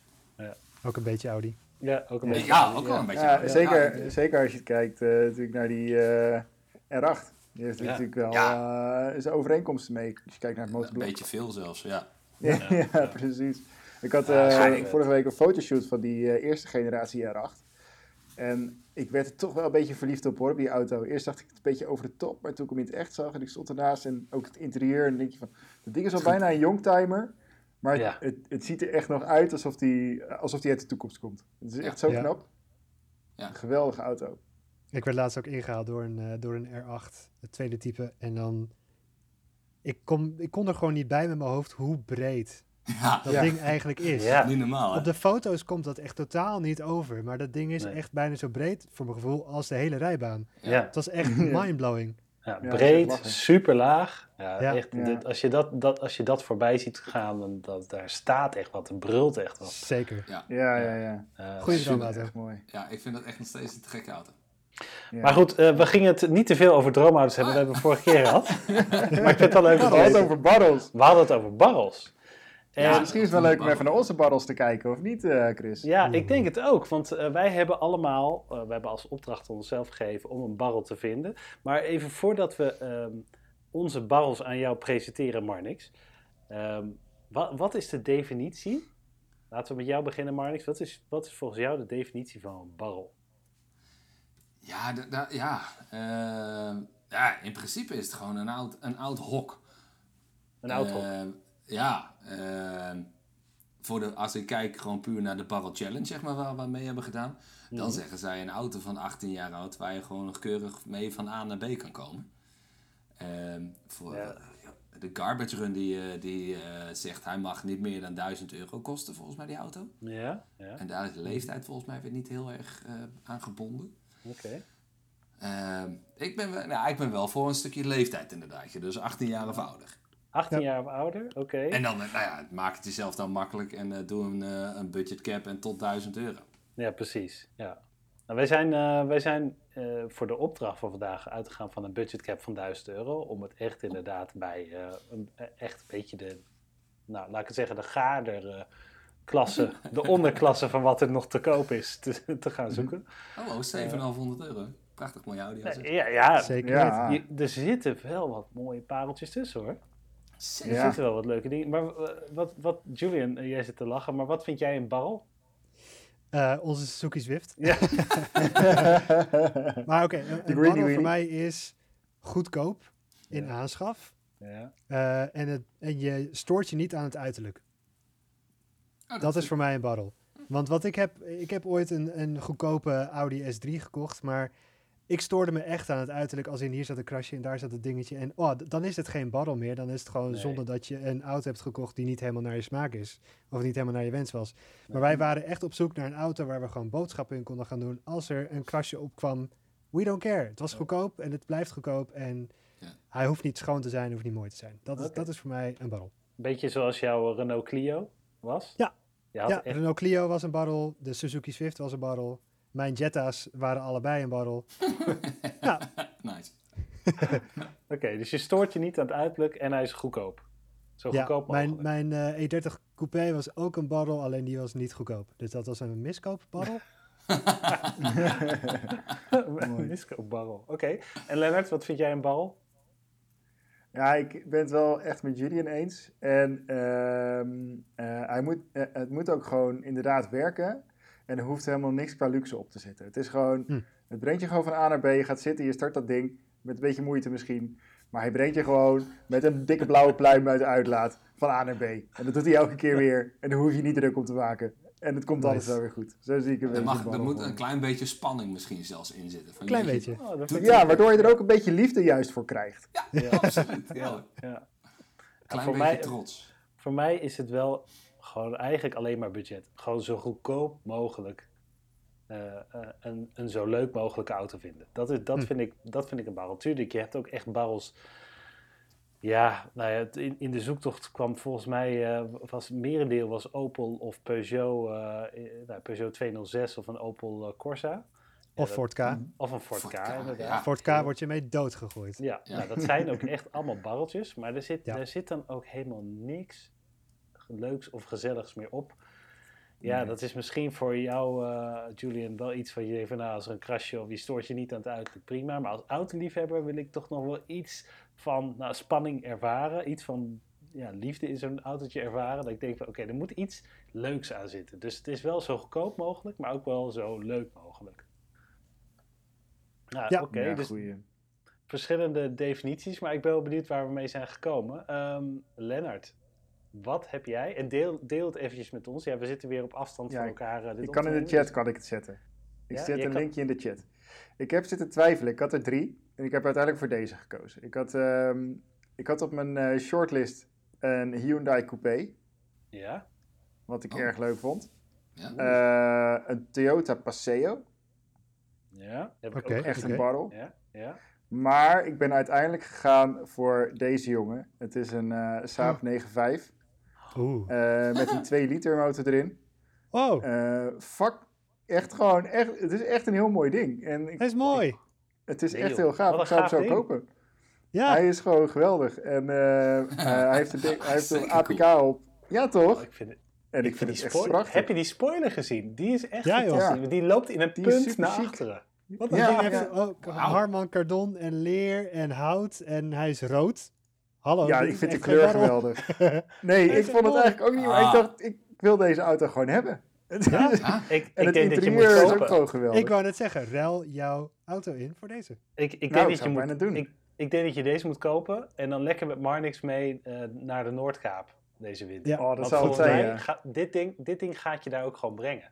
Ook een beetje Audi. Ja, ook een beetje. Ja, Audi, ook wel een beetje. Ja, Ja, zeker, ja. zeker als je het kijkt eh, natuurlijk naar die eh, R8. Die heeft Ja. natuurlijk wel eh, zijn overeenkomsten mee. Als je kijkt naar het Een motorblok. beetje veel zelfs, ja. Ja, Ja. ja, precies. Ik had eh, vorige week een fotoshoot van die eh, eerste generatie R8. En ik werd er toch wel een beetje verliefd op hoor, op die auto. Eerst dacht ik het een beetje over de top, maar toen ik hem in het echt zag en ik stond ernaast en ook het interieur. En dan denk je van, dat ding is al bijna een youngtimer. Maar Ja. het, het ziet er echt nog uit alsof die, alsof die uit de toekomst komt. Het is Ja. echt zo Ja. knap. Ja. Een geweldige auto. Ik werd laatst ook ingehaald door een, eh, door een R8, het tweede type. En dan... Ik, kom, ik kon er gewoon niet bij met mijn hoofd hoe breed Ja, dat Ja. ding eigenlijk is. Ja. niet normaal hè. Op de foto's komt dat echt totaal niet over. Maar dat ding is Nee. echt bijna zo breed, voor mijn gevoel, als de hele rijbaan. Ja. Het was echt mindblowing. Ja, breed, super laag. Ja, Ja. Echt, dit- als, je dat, dat, als je dat voorbij ziet gaan, dan dat, daar staat echt wat, er brult echt wat. Zeker. Ja. Ja, ja, ja. Goeie. Echt mooi. ja, ik vind dat echt nog steeds een te gekke auto. Ja. Maar goed, eh, we gingen het niet te veel over droomauto's hebben, dat hebben we vorige keer gehad. maar ik vind het wel leuk We hadden het over barrels. We hadden het over barrels. En, Ja, ja, Misschien is het wel leuk om even naar onze barrels te kijken, of niet, eh, Chris? ik denk het ook, want eh, wij hebben allemaal, eh, we hebben als opdracht aan onszelf gegeven om een barrel te vinden. Maar even voordat we ehm, onze barrels aan jou presenteren, Marnix. ehm, wat, wat is de definitie? Laten we met jou beginnen, Marnix. Wat is, wat is volgens jou de definitie van een barrel? Ja, ja, eh, ja, in principe is het gewoon een oud, een oud hok. Een auto. Eh, ja, eh, voor de, als ik kijk gewoon puur naar de Barrel Challenge, zeg maar, waar we mee hebben gedaan. Dan Mhm. zeggen zij een auto van 18 jaar oud waar je gewoon nog keurig mee van A naar B kan komen. Ehm, voor Ja. eh, de garbage run die, eh, die eh, zegt hij mag niet meer dan 1000 euro kosten volgens mij die auto. Ja, ja, En daar is de leeftijd volgens mij weer niet heel erg aan gebonden. oké. Ehm, ik, ben nou, ik ben wel voor een stukje leeftijd inderdaad. Dus 18 jaar of ouder. 18 Ja. jaar of ouder, oké. En dan, eh, nou ja, maak het jezelf dan makkelijk en eh, doe een, eh, een budget cap en tot 1000 euro. Ja, precies. Ja. Nou, wij zijn, eh, wij zijn eh, voor de opdracht van vandaag uitgegaan van een budgetcap van 1000 euro. Om het echt inderdaad bij eh, een, echt een beetje de, nou laat ik het zeggen, de gaarder eh, klasse, de onderklasse van wat er nog te koop is, te, te gaan zoeken. Oh, oh 7,500 euro. Prachtig mooie Audi. als het. Ja, ja, Zeker Ja. weten. je- er zitten wel wat mooie pareltjes tussen hoor. Er Ja. zitten wel wat leuke dingen. Maar eh, wat, wat Julian, eh, jij zit te lachen, maar wat vind jij een barrel? Eh, onze Suzuki Zwift. Ja. Maar oké, een, barrel voor mij is goedkoop in Ja. aanschaf. Ja. eh, en, het, en je stoort je niet aan het uiterlijk. Oh, Dat is voor mij een barrel. Want wat ik heb, ik heb ooit een, een goedkope Audi S3 gekocht, maar ik stoorde me echt aan het uiterlijk. Als in hier zat een krasje en daar zat het dingetje. En oh, dan is het geen barrel meer. Dan is het gewoon Nee. zonder dat je een auto hebt gekocht die niet helemaal naar je smaak is. Of niet helemaal naar je wens was. Maar wij waren echt op zoek naar een auto waar we gewoon boodschappen in konden gaan doen. Als er een krasje opkwam, we don't care. Het was goedkoop en het blijft goedkoop. En Ja. hij hoeft niet schoon te zijn, hoeft niet mooi te zijn. Dat is, dat is voor mij een barrel. Beetje zoals jouw Renault Clio was? Ja. Ja, echt... Renault Clio was een barrel. De Suzuki Swift was een barrel. Mijn Jetta's waren allebei een barrel. ja, Nice. Oké, dus je stoort je niet aan het uiterlijk en hij is goedkoop. Zo ja goedkoop mogelijk. mijn, mijn eh, E30 Coupé was ook een barrel, alleen die was niet goedkoop. Dus dat was een miskoopbarrel. Een miskoopbarrel. Oké. En Lennart, wat vind jij een barrel? Ja, ik ben het wel echt met Julian eens. En ehm, eh, hij moet, eh, het moet ook gewoon inderdaad werken. En er hoeft helemaal niks qua luxe op te zitten. Het is gewoon, Hm. het brengt je gewoon van A naar B. Je gaat zitten, je start dat ding. Met een beetje moeite misschien. Maar hij brengt je gewoon met een dikke blauwe pluim uit de uitlaat van A naar B. En dat doet hij elke keer weer. En daar hoef je niet druk om te maken. En het komt alles wel weer goed. Zo zie ik een Er, mag, er moet een klein beetje spanning misschien zelfs in zitten. Van, Klein beetje. Oh, Ja, waardoor je er ook een beetje liefde juist voor krijgt. Ja. Absoluut. Ja. Ja. Klein voor beetje mij- trots. Voor mij is het wel gewoon eigenlijk alleen maar budget. Gewoon zo goedkoop mogelijk eh, eh, een, een zo leuk mogelijke auto vinden. Dat, is, dat, Hm. vind, ik, dat vind ik een barrel. Tuurlijk, je hebt ook echt barrels. Ja, nou ja, in, in de zoektocht kwam volgens mij, eh, was het merendeel was Opel of Peugeot, nou, Peugeot 206 of een Opel Corsa. Ja, Of dat- Ford K. Of een Ford, Ford K, K, inderdaad. ja. Ford K wordt je mee doodgegooid. Ja, Ja. Nou, dat zijn ook echt allemaal barreltjes, maar er zit, Ja. er zit dan ook helemaal niks leuks of gezelligs meer op. Ja, Nee. dat is misschien voor jou, eh, Julian, wel iets van je denkt van nou, als er een krasje of je stoort je niet aan het uiterlijk, prima. Maar als autoliefhebber wil ik toch nog wel iets van nou, spanning ervaren, iets van ja, liefde in zo'n autootje ervaren. Dat ik denk van oké, er moet iets leuks aan zitten. Dus het is wel zo goedkoop mogelijk, maar ook wel zo leuk mogelijk. Nou, Ja. oké, ja, dus goeie. verschillende definities, maar ik ben wel benieuwd waar we mee zijn gekomen. Ehm Lennart, wat heb jij? En deel, deel het eventjes met ons. Ja, we zitten weer op afstand Ja, van elkaar. eh, dit Ik kan in de chat kan ik het zetten. Ik Ja, zet een kan- linkje in de chat. Ik heb zitten twijfelen. Ik had er drie. En ik heb uiteindelijk voor deze gekozen. Ik had, ehm, ik had op mijn eh, shortlist een Hyundai Coupé. Ja, Wat ik Oh. erg leuk vond. Ja. Eh, een Toyota Paseo. ja. Heb ik Oké. ook Echt een barrel. Ja, ja. Maar ik ben uiteindelijk gegaan voor deze jongen. Het is een eh Saab Oh. 9.5. Oeh. eh, met een 2 liter motor erin. Oh, Eh fuck. Echt gewoon, echt, het is echt een heel mooi ding. En ik, hij is mooi. het is Nee, echt joh. heel gaaf. Ik zou hem zo ding. kopen. Ja, Hij is gewoon geweldig. En eh, eh, hij heeft, een hij heeft een APK op. Ja, toch? Oh, ik vind, het- En ik vind die het echt prachtig. Heb je die spoiler gezien? Die is echt Ja, joh. fantastisch. Die loopt in een Die punt super naar chic. achteren. Wat een Ja, ding ja. heeft ook Wauw. Harman Kardon en leer en hout en hij is rood. Hallo. Ja, ik vind de kleur geweldig. Nee, ik vond het eigenlijk ook niet, maar ik Ah. dacht, ik wil deze auto gewoon hebben. Ja? Ah, Ik, En ik het denk dat je moet ook. Ik wou net zeggen, ruil jouw auto in voor deze. Ik, ik, denk Nou, dat ik zou je moet, doen. Ik, ik denk dat je deze moet kopen en dan lekker met Marnix mee eh, naar de Noordkaap deze winter. Ja. Oh, dat Want zou het zijn, mij dit, ding, dit ding gaat je daar ook gewoon brengen.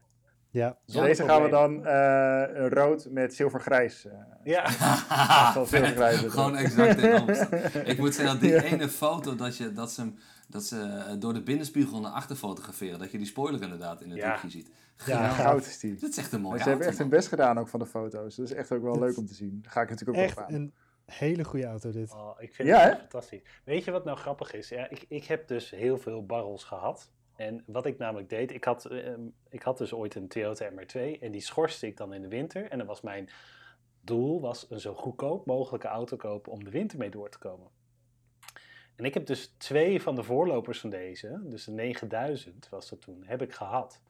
Ja. Deze gaan we dan eh, rood met zilvergrijs. eh Ja, grijzen Gewoon exact in Amsterdam. Ik moet zeggen, die ene foto dat, je, dat ze, dat ze eh, door de binnenspiegel naar achter fotograferen, dat je die spoiler inderdaad in het Ja. hoekje ziet. Ja. Goud is die. Dat is echt een mooie ze hebben echt hun best gedaan ook van de foto's. Dat is echt ook wel Dat leuk om te zien. Daar ga ik natuurlijk ook Echt op aan. een hele goede auto dit. oh, ik vind Ja, het fantastisch. Weet je wat nou grappig is? Ja, ik, ik heb dus heel veel barrels gehad. En wat ik namelijk deed, ik had, ehm, ik had dus ooit een Toyota MR2 en die schorste ik dan in de winter. En dan was mijn doel was een zo goedkoop mogelijke auto kopen om de winter mee door te komen. En ik heb dus twee van de voorlopers van deze, dus de 9000 was dat toen, heb ik gehad.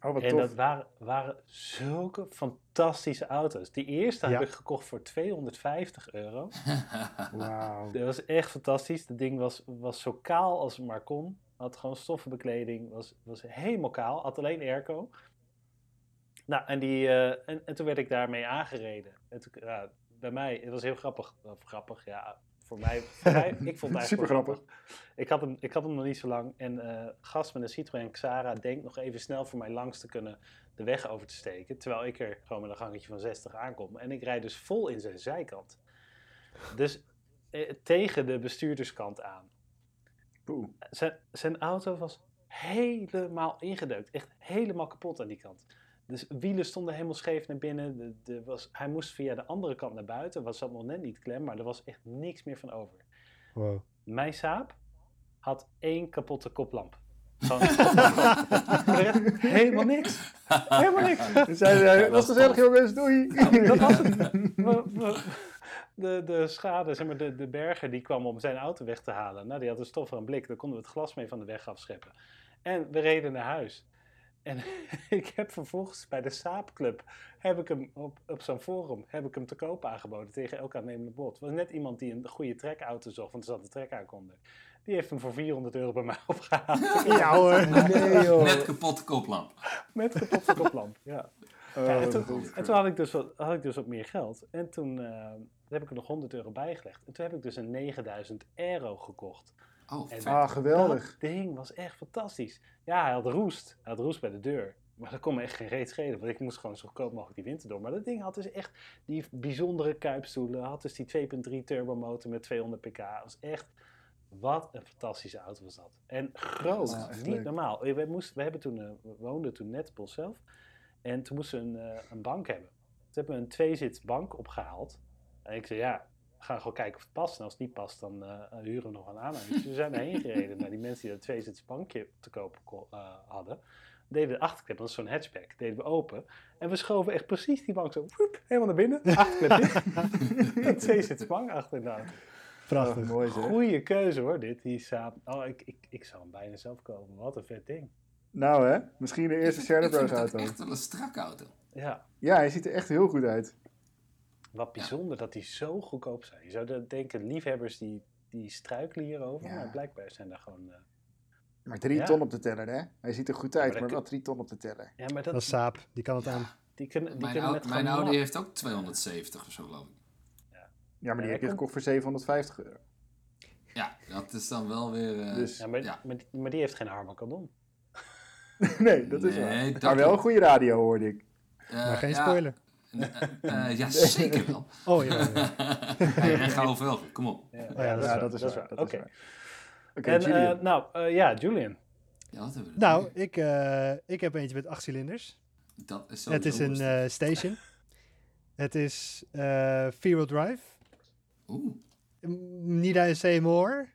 Oh, wat En tof. dat waren, waren zulke fantastische auto's. Die eerste Ja. heb ik gekocht voor 250 euro. Wauw. Dat was echt fantastisch. Het ding was, was zo kaal als het maar kon. Had gewoon stoffenbekleding. Was, was helemaal kaal. Had alleen airco. Nou, en, die, eh, en, en toen werd ik daarmee aangereden. En toen, ja, bij mij, het was heel grappig. Of grappig, ja. voor mij, voor mij ik vond het eigenlijk Super grappig. Ik had, hem, ik had hem nog niet zo lang. En eh gast met een Citroën Xara denkt nog even snel voor mij langs te kunnen de weg over te steken. Terwijl ik er gewoon met een gangetje van 60 aankom. En ik rijd dus vol in zijn zijkant. Dus eh, tegen de bestuurderskant aan. Poeh. Zijn, zijn auto was helemaal ingedeukt. Echt helemaal kapot aan die kant. Dus wielen stonden helemaal scheef naar binnen. De, de was, hij moest via de andere kant naar buiten. Was zat nog net niet klem, maar er was echt niks meer van over. Wow. Mijn saap had één kapotte koplamp. Helemaal niks. Helemaal niks. Zeiden, was gezellig jongens, doei. Dat was het. We- we- De, de schade, zeg maar, de, de berger die kwam om zijn auto weg te halen. Nou, die had een stof aan blik. Daar konden we het glas mee van de weg afscheppen. En we reden naar huis. En ik heb vervolgens bij de Saapclub, heb ik hem op, op zo'n forum, heb ik hem te koop aangeboden tegen elk aannemende bod. Was net iemand die een goede trekauto zocht, want er zat een trek onder. Die heeft hem voor 400 euro bij mij opgehaald. Ja hoor. Nee joh. Net kapotte koplamp. Met kapotte koplamp, ja. Toen, goed. en toen had ik, dus wat, had ik dus wat meer geld. En toen eh, heb ik er nog 100 euro bijgelegd. En toen heb ik dus een 9000 euro gekocht. Oh, En-. Ah, geweldig. Dat ding was echt fantastisch. Ja, hij had roest. Hij had roest bij de deur. Maar dat kon me echt geen reet schelen. Want ik moest gewoon zo goedkoop mogelijk die winter door. Maar dat ding had dus echt die bijzondere kuipstoelen. Had dus die 2.3 turbo motor met 200 pk. Dat was echt... Wat een fantastische auto was dat. En groot. Ja, echt niet leuk. normaal. We, moesten, we, hebben toen, eh, we woonden toen net op onszelf. En toen moesten we een, eh, een bank hebben. Toen hebben we een tweezits bank opgehaald. En ik zei, ja, we gaan gewoon kijken of het past. En als het niet past, dan eh, huren we nog een aanhanger. Dus we zijn erheen gereden naar die mensen die dat tweezits bankje te koop ko- eh, hadden. Deden we de achterklep, dat is zo'n hatchback, deden we open. En we schoven echt precies die bank zo, woep, helemaal naar binnen. Achterklep dicht. Een tweezits bank achter de auto. Prachtig. Oh, mooi zeg. Goeie keuze hoor, dit. Die Saab. Oh, ik, ik, ik zou hem bijna zelf kopen. Wat een vet ding. Nou hè, misschien de eerste het auto. echt wel een strakke auto. Ja, Ja, hij ziet er echt heel goed uit. wat bijzonder dat die zo goedkoop zijn. Je zou denken, liefhebbers die, die struikelen hierover. Ja. Maar blijkbaar zijn daar gewoon... eh, Maar drie Ja. ton op de teller hè. Hij ziet er goed uit, maar kun- wel drie ton op de teller. Ja, maar Dat dat, is Saap, die kan het aan. die kunnen, die Mijn, kunnen mijn Audi heeft ook 270 of zo, geloof ik. Ja, maar die Ja, heb je gekocht voor 750 euro. Ja, dat is dan wel weer... Dus- Ja, maar, Ja. Maar, die, maar die heeft geen Armageddon. nee, dat is Nee, waar. dat Maar wel een goede radio hoorde ik. eh, Maar geen ja, spoiler. eh, eh, ja, zeker wel. Oh ja. ja. Hey, ga over kom op. Ja, ja, dat, is Ja, dat is waar. Dat is Oké. waar. Eh, nou, eh, ja, Julian. Ja, wat hebben we Nou, ik, eh, ik heb eentje met acht cilinders. dat is Het is een eh, station. Het is eh Vero Drive. Oeh, Need I say more?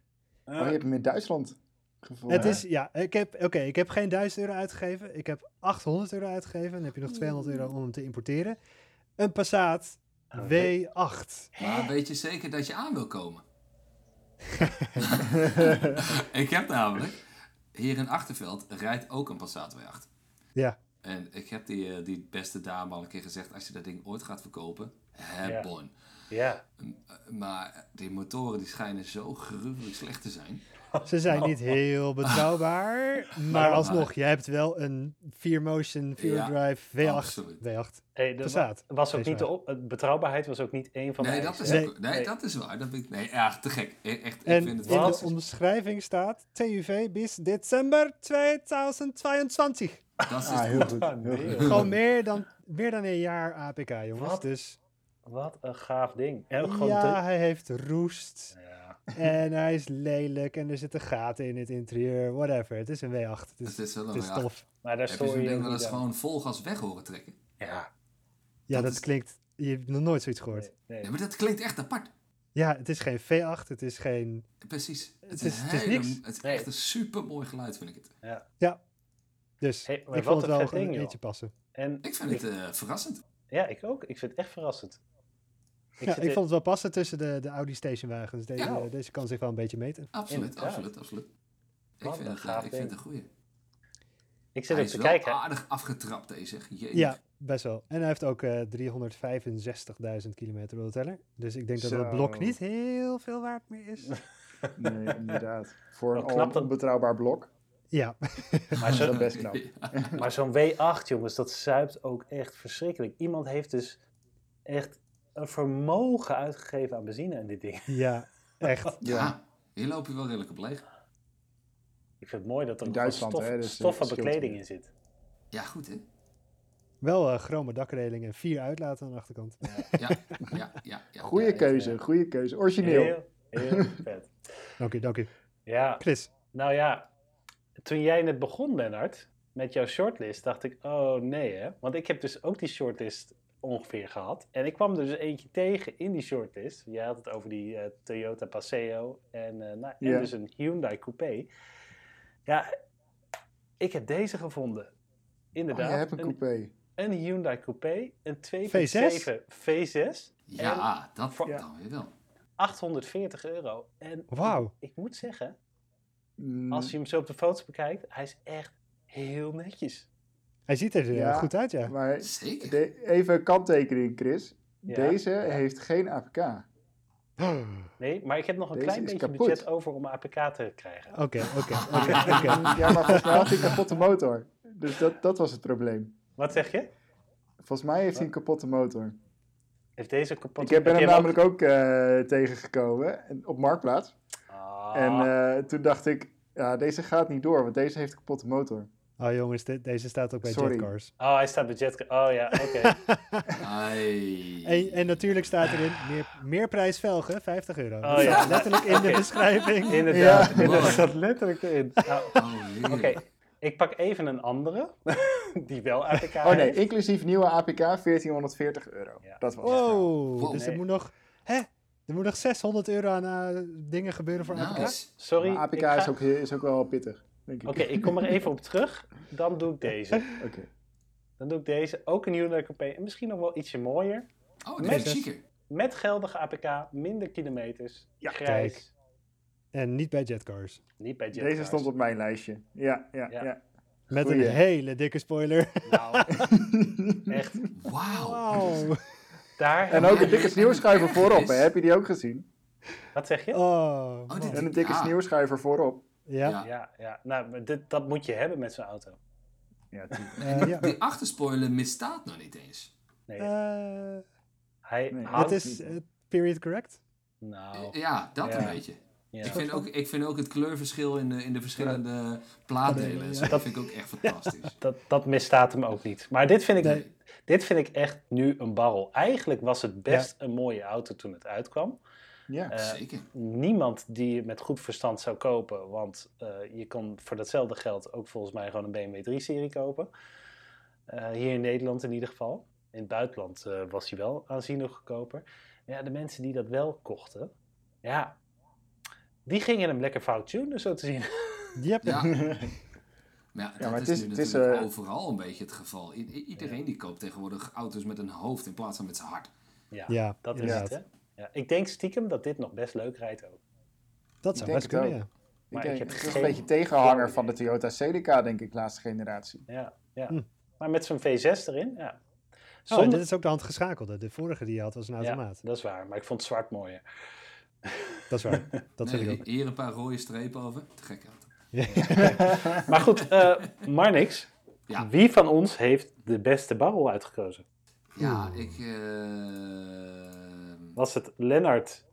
oh, je hebt hem in Duitsland gevonden. Het is, ja, ik heb, oké, ik heb geen 1000 euro uitgegeven. Ik heb 800 euro uitgegeven. Dan heb je nog 200 euro om hem te importeren. Een Passat Oh, W8. maar weet je zeker dat je aan wil komen? ik heb namelijk... Hier in Achterveld rijdt ook een Passat W8. Ja, En ik heb die, eh, die beste dame al een keer gezegd... als je dat ding ooit gaat verkopen, heb Ja. Ja, Maar die motoren die schijnen zo gruwelijk slecht te zijn. Ze zijn niet heel betrouwbaar. Maar alsnog, je hebt wel een 4Motion Vero Ja, Drive W8. absoluut. W8. hey, de, Passat. was ook niet de op, betrouwbaarheid was ook niet één van de Nee, dat eisen, is? Nee. ook- nee, Nee. dat is waar. Dat ik, nee, ja, te gek. E- Echt, ik En vind het in de omschrijving staat TUV bis december 2022. Dat is Ah, heel goed. Ah, nee. Gewoon meer dan, meer dan een jaar APK, jongens. Wat? Dus Wat een gaaf ding. En ook gewoon ja, de- hij heeft roest. ja. En hij is lelijk. En er zitten gaten in het interieur. Whatever. Het is een W8. Het is, Het is wel het is ja. tof. Maar daar Heb je zo'n je ding wel eens gewoon vol gas weg horen trekken? Ja, Ja, Dat dat, is- klinkt... Je hebt nog nooit zoiets gehoord. nee, nee. Ja, maar dat klinkt echt apart. Ja, het is geen V8. Het is geen... Precies. Het, is- is, het is hele- niks. Het is Nee. echt een super mooi geluid, vind ik het. Ja. Dus Hey, maar ik vond het wel ding, een joh. eentje passen. En Ik vind het eh, verrassend. Ja, ik ook. Ik vind het echt verrassend. Ik ja, ik vond het wel passen tussen de, de Audi stationwagens. Deze, Ja. deze kan zich wel een beetje meten. Absoluut, absoluut, absoluut. Ik vind een het, gaaf ik vind het een goeie. ik zit Hij is te wel kijken. aardig afgetrapt, deze. Jeetje. Ja, best wel. En hij heeft ook eh 365.000 kilometer op de teller. Dus ik denk dat het Zo. blok niet heel veel waard meer is. Nee, inderdaad. Voor een knap dat- onbetrouwbaar blok. ja, Maar Dat is best knap. Maar zo'n W8, jongens, dat zuipt ook echt verschrikkelijk. Iemand heeft dus echt een vermogen uitgegeven aan benzine in dit ding. ja. Echt. Ja, hier loop je wel redelijk op leeg. Ik vind het mooi dat er In nog Duitsland, stof, hè, dus, eh, stoffen scheelt bekleding in zit. Ja, goed hè? Wel eh chrome dakreling en vier uitlaten aan de achterkant. Ja, ja, ja. ja. Goeie Ja, ik, keuze, goede keuze. Origineel. Heel, heel vet. Dank u, dank u. Ja, Chris. nou ja, toen jij net begon, Lennart, met jouw shortlist, dacht ik, oh nee hè. Want ik heb dus ook die shortlist ongeveer gehad. En ik kwam er dus eentje tegen in die shortlist. Jij had het over die eh, Toyota Paseo en, eh, nou, en dus een Hyundai Coupé. Ja, ik heb deze gevonden. Oh, Inderdaad, je hebt een een, coupé. een Hyundai Coupé, een 2.7 V6? V6, Ja, dat voor- Ja. dan weer wel. 840 euro. En Wauw. ik moet zeggen, Mm, als je hem zo op de foto's bekijkt, hij is echt heel netjes. Hij ziet er eh, Ja. goed uit, ja. Maar Zeker. de- even een kanttekening, Chris. Ja. Deze heeft geen APK. Nee, maar ik heb nog een Deze klein beetje kapot. budget over om een APK te krijgen. Oké, oké. Ja, maar volgens mij had hij een kapotte motor. Dus dat, dat was het probleem. Wat zeg je? Volgens mij heeft hij een kapotte motor. Heeft deze kapot? Ik heb- ben hem ook- namelijk ook eh, tegengekomen en- op Marktplaats. Ah, En eh, toen dacht ik, ja, deze gaat niet door, want deze heeft een kapotte motor. Oh jongens, deze staat ook bij Sorry. Jetcars. oh, hij staat bij Jet. Oh ja, oké. En, en natuurlijk staat erin meer, meer prijs velgen, 50 euro. Oh, Dat ja. staat letterlijk in de beschrijving. Inderdaad, Ja. dat staat letterlijk erin. Nou, Oh, Oké, ik pak even een andere, die wel APK Oh nee, heeft. inclusief nieuwe APK 1440 euro. Ja. Dat was het. Wow, Wow. dus er moet nog... Hè? Er moet nog 600 euro aan eh, dingen gebeuren voor APK? Nice. Sorry, Maar APK ga- is, ook, is ook wel pittig, Oké, ik kom er even op terug. Dan doe ik deze. Oké. Dan doe ik deze. Ook een Hyundai Coupé. En misschien nog wel ietsje mooier. Oh, Met- is chiquer. Met geldige APK, minder kilometers. Ja, grijs. kijk. En niet bij Jetcars. Niet bij Jet Deze stond op mijn lijstje. Ja, ja, Ja. ja. Met Goeie. een hele dikke spoiler. Nou, echt. Wauw. Wauw. Daar En ook een dikke sneeuwschuiver voorop, hè? heb je die ook gezien? Wat zeg je? Oh, dit- man. En een dikke Ja. sneeuwschuiver voorop. Ja. Ja. Ja, ja. Nou, maar dit, dat moet je hebben met zo'n auto. Ja. Eh, ja. Die achterspoiler misstaat nog niet eens. Nee, Eh, hij nee, het is eh, period correct. Nou, Ja, dat Ja. een beetje. ja. Ik, vind ook, ik vind ook het kleurverschil in de, in de verschillende plaaddelen. Ja. Dat vind ik ook echt fantastisch. Dat, dat misstaat hem ook niet. Maar dit vind ik, Nee. dit vind ik echt nu een barrel. Eigenlijk was het best een mooie auto toen het uitkwam. Ja. Eh, Zeker. niemand die het met goed verstand zou kopen. Want eh, je kon voor datzelfde geld ook volgens mij gewoon een BMW 3-serie kopen. Eh, hier in Nederland in ieder geval. In het buitenland eh, was hij wel aanzienlijk goedkoper. Maar ja, de mensen die dat wel kochten, ja, die gingen hem lekker fout tunen, zo te zien. Yep. Ja. Maar ja, dat maar is, het is- nu het is, natuurlijk overal een beetje het geval. I- iedereen die koopt tegenwoordig auto's met een hoofd in plaats van met zijn hart. Ja, Ja, dat is het. Hè? Ja, ik denk stiekem dat dit nog best leuk rijdt ook. Dat zou best kunnen, ook. ja. Maar ik ik denk, heb het is geen een beetje tegenhanger van de. Toyota Celica, denk ik, laatste generatie. Ja, ja. Hm. Maar met zo'n V6 erin, ja. Oh, dit is ook de handgeschakelde. De vorige die je had was een ja, automaat. dat is waar. Maar ik vond het zwart mooier. Dat is waar. Dat vind ik ook. Hier een paar rode strepen over. Te gek auto. Maar goed, eh Marnix. Ja. Wie van ons heeft de beste barrel uitgekozen? Ja, ik... eh, Was het Lennart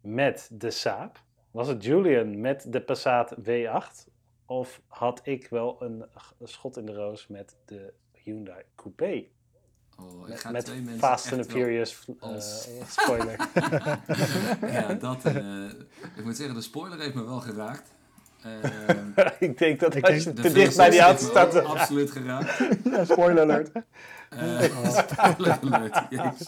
met de Saab? Was het Julian met de Passat W8? Of had ik wel een schot in de roos met de Hyundai Coupé? oh, ik ga met twee mensen Fast and Furious eh, spoiler. ja, dat... eh, ik moet zeggen, de spoiler heeft me wel geraakt. Ehm, ik denk dat Ik als denk je de te dicht bij die V6 auto staat absoluut geraakt. Ja, spoiler alert. Eh, spoiler alert, jezus.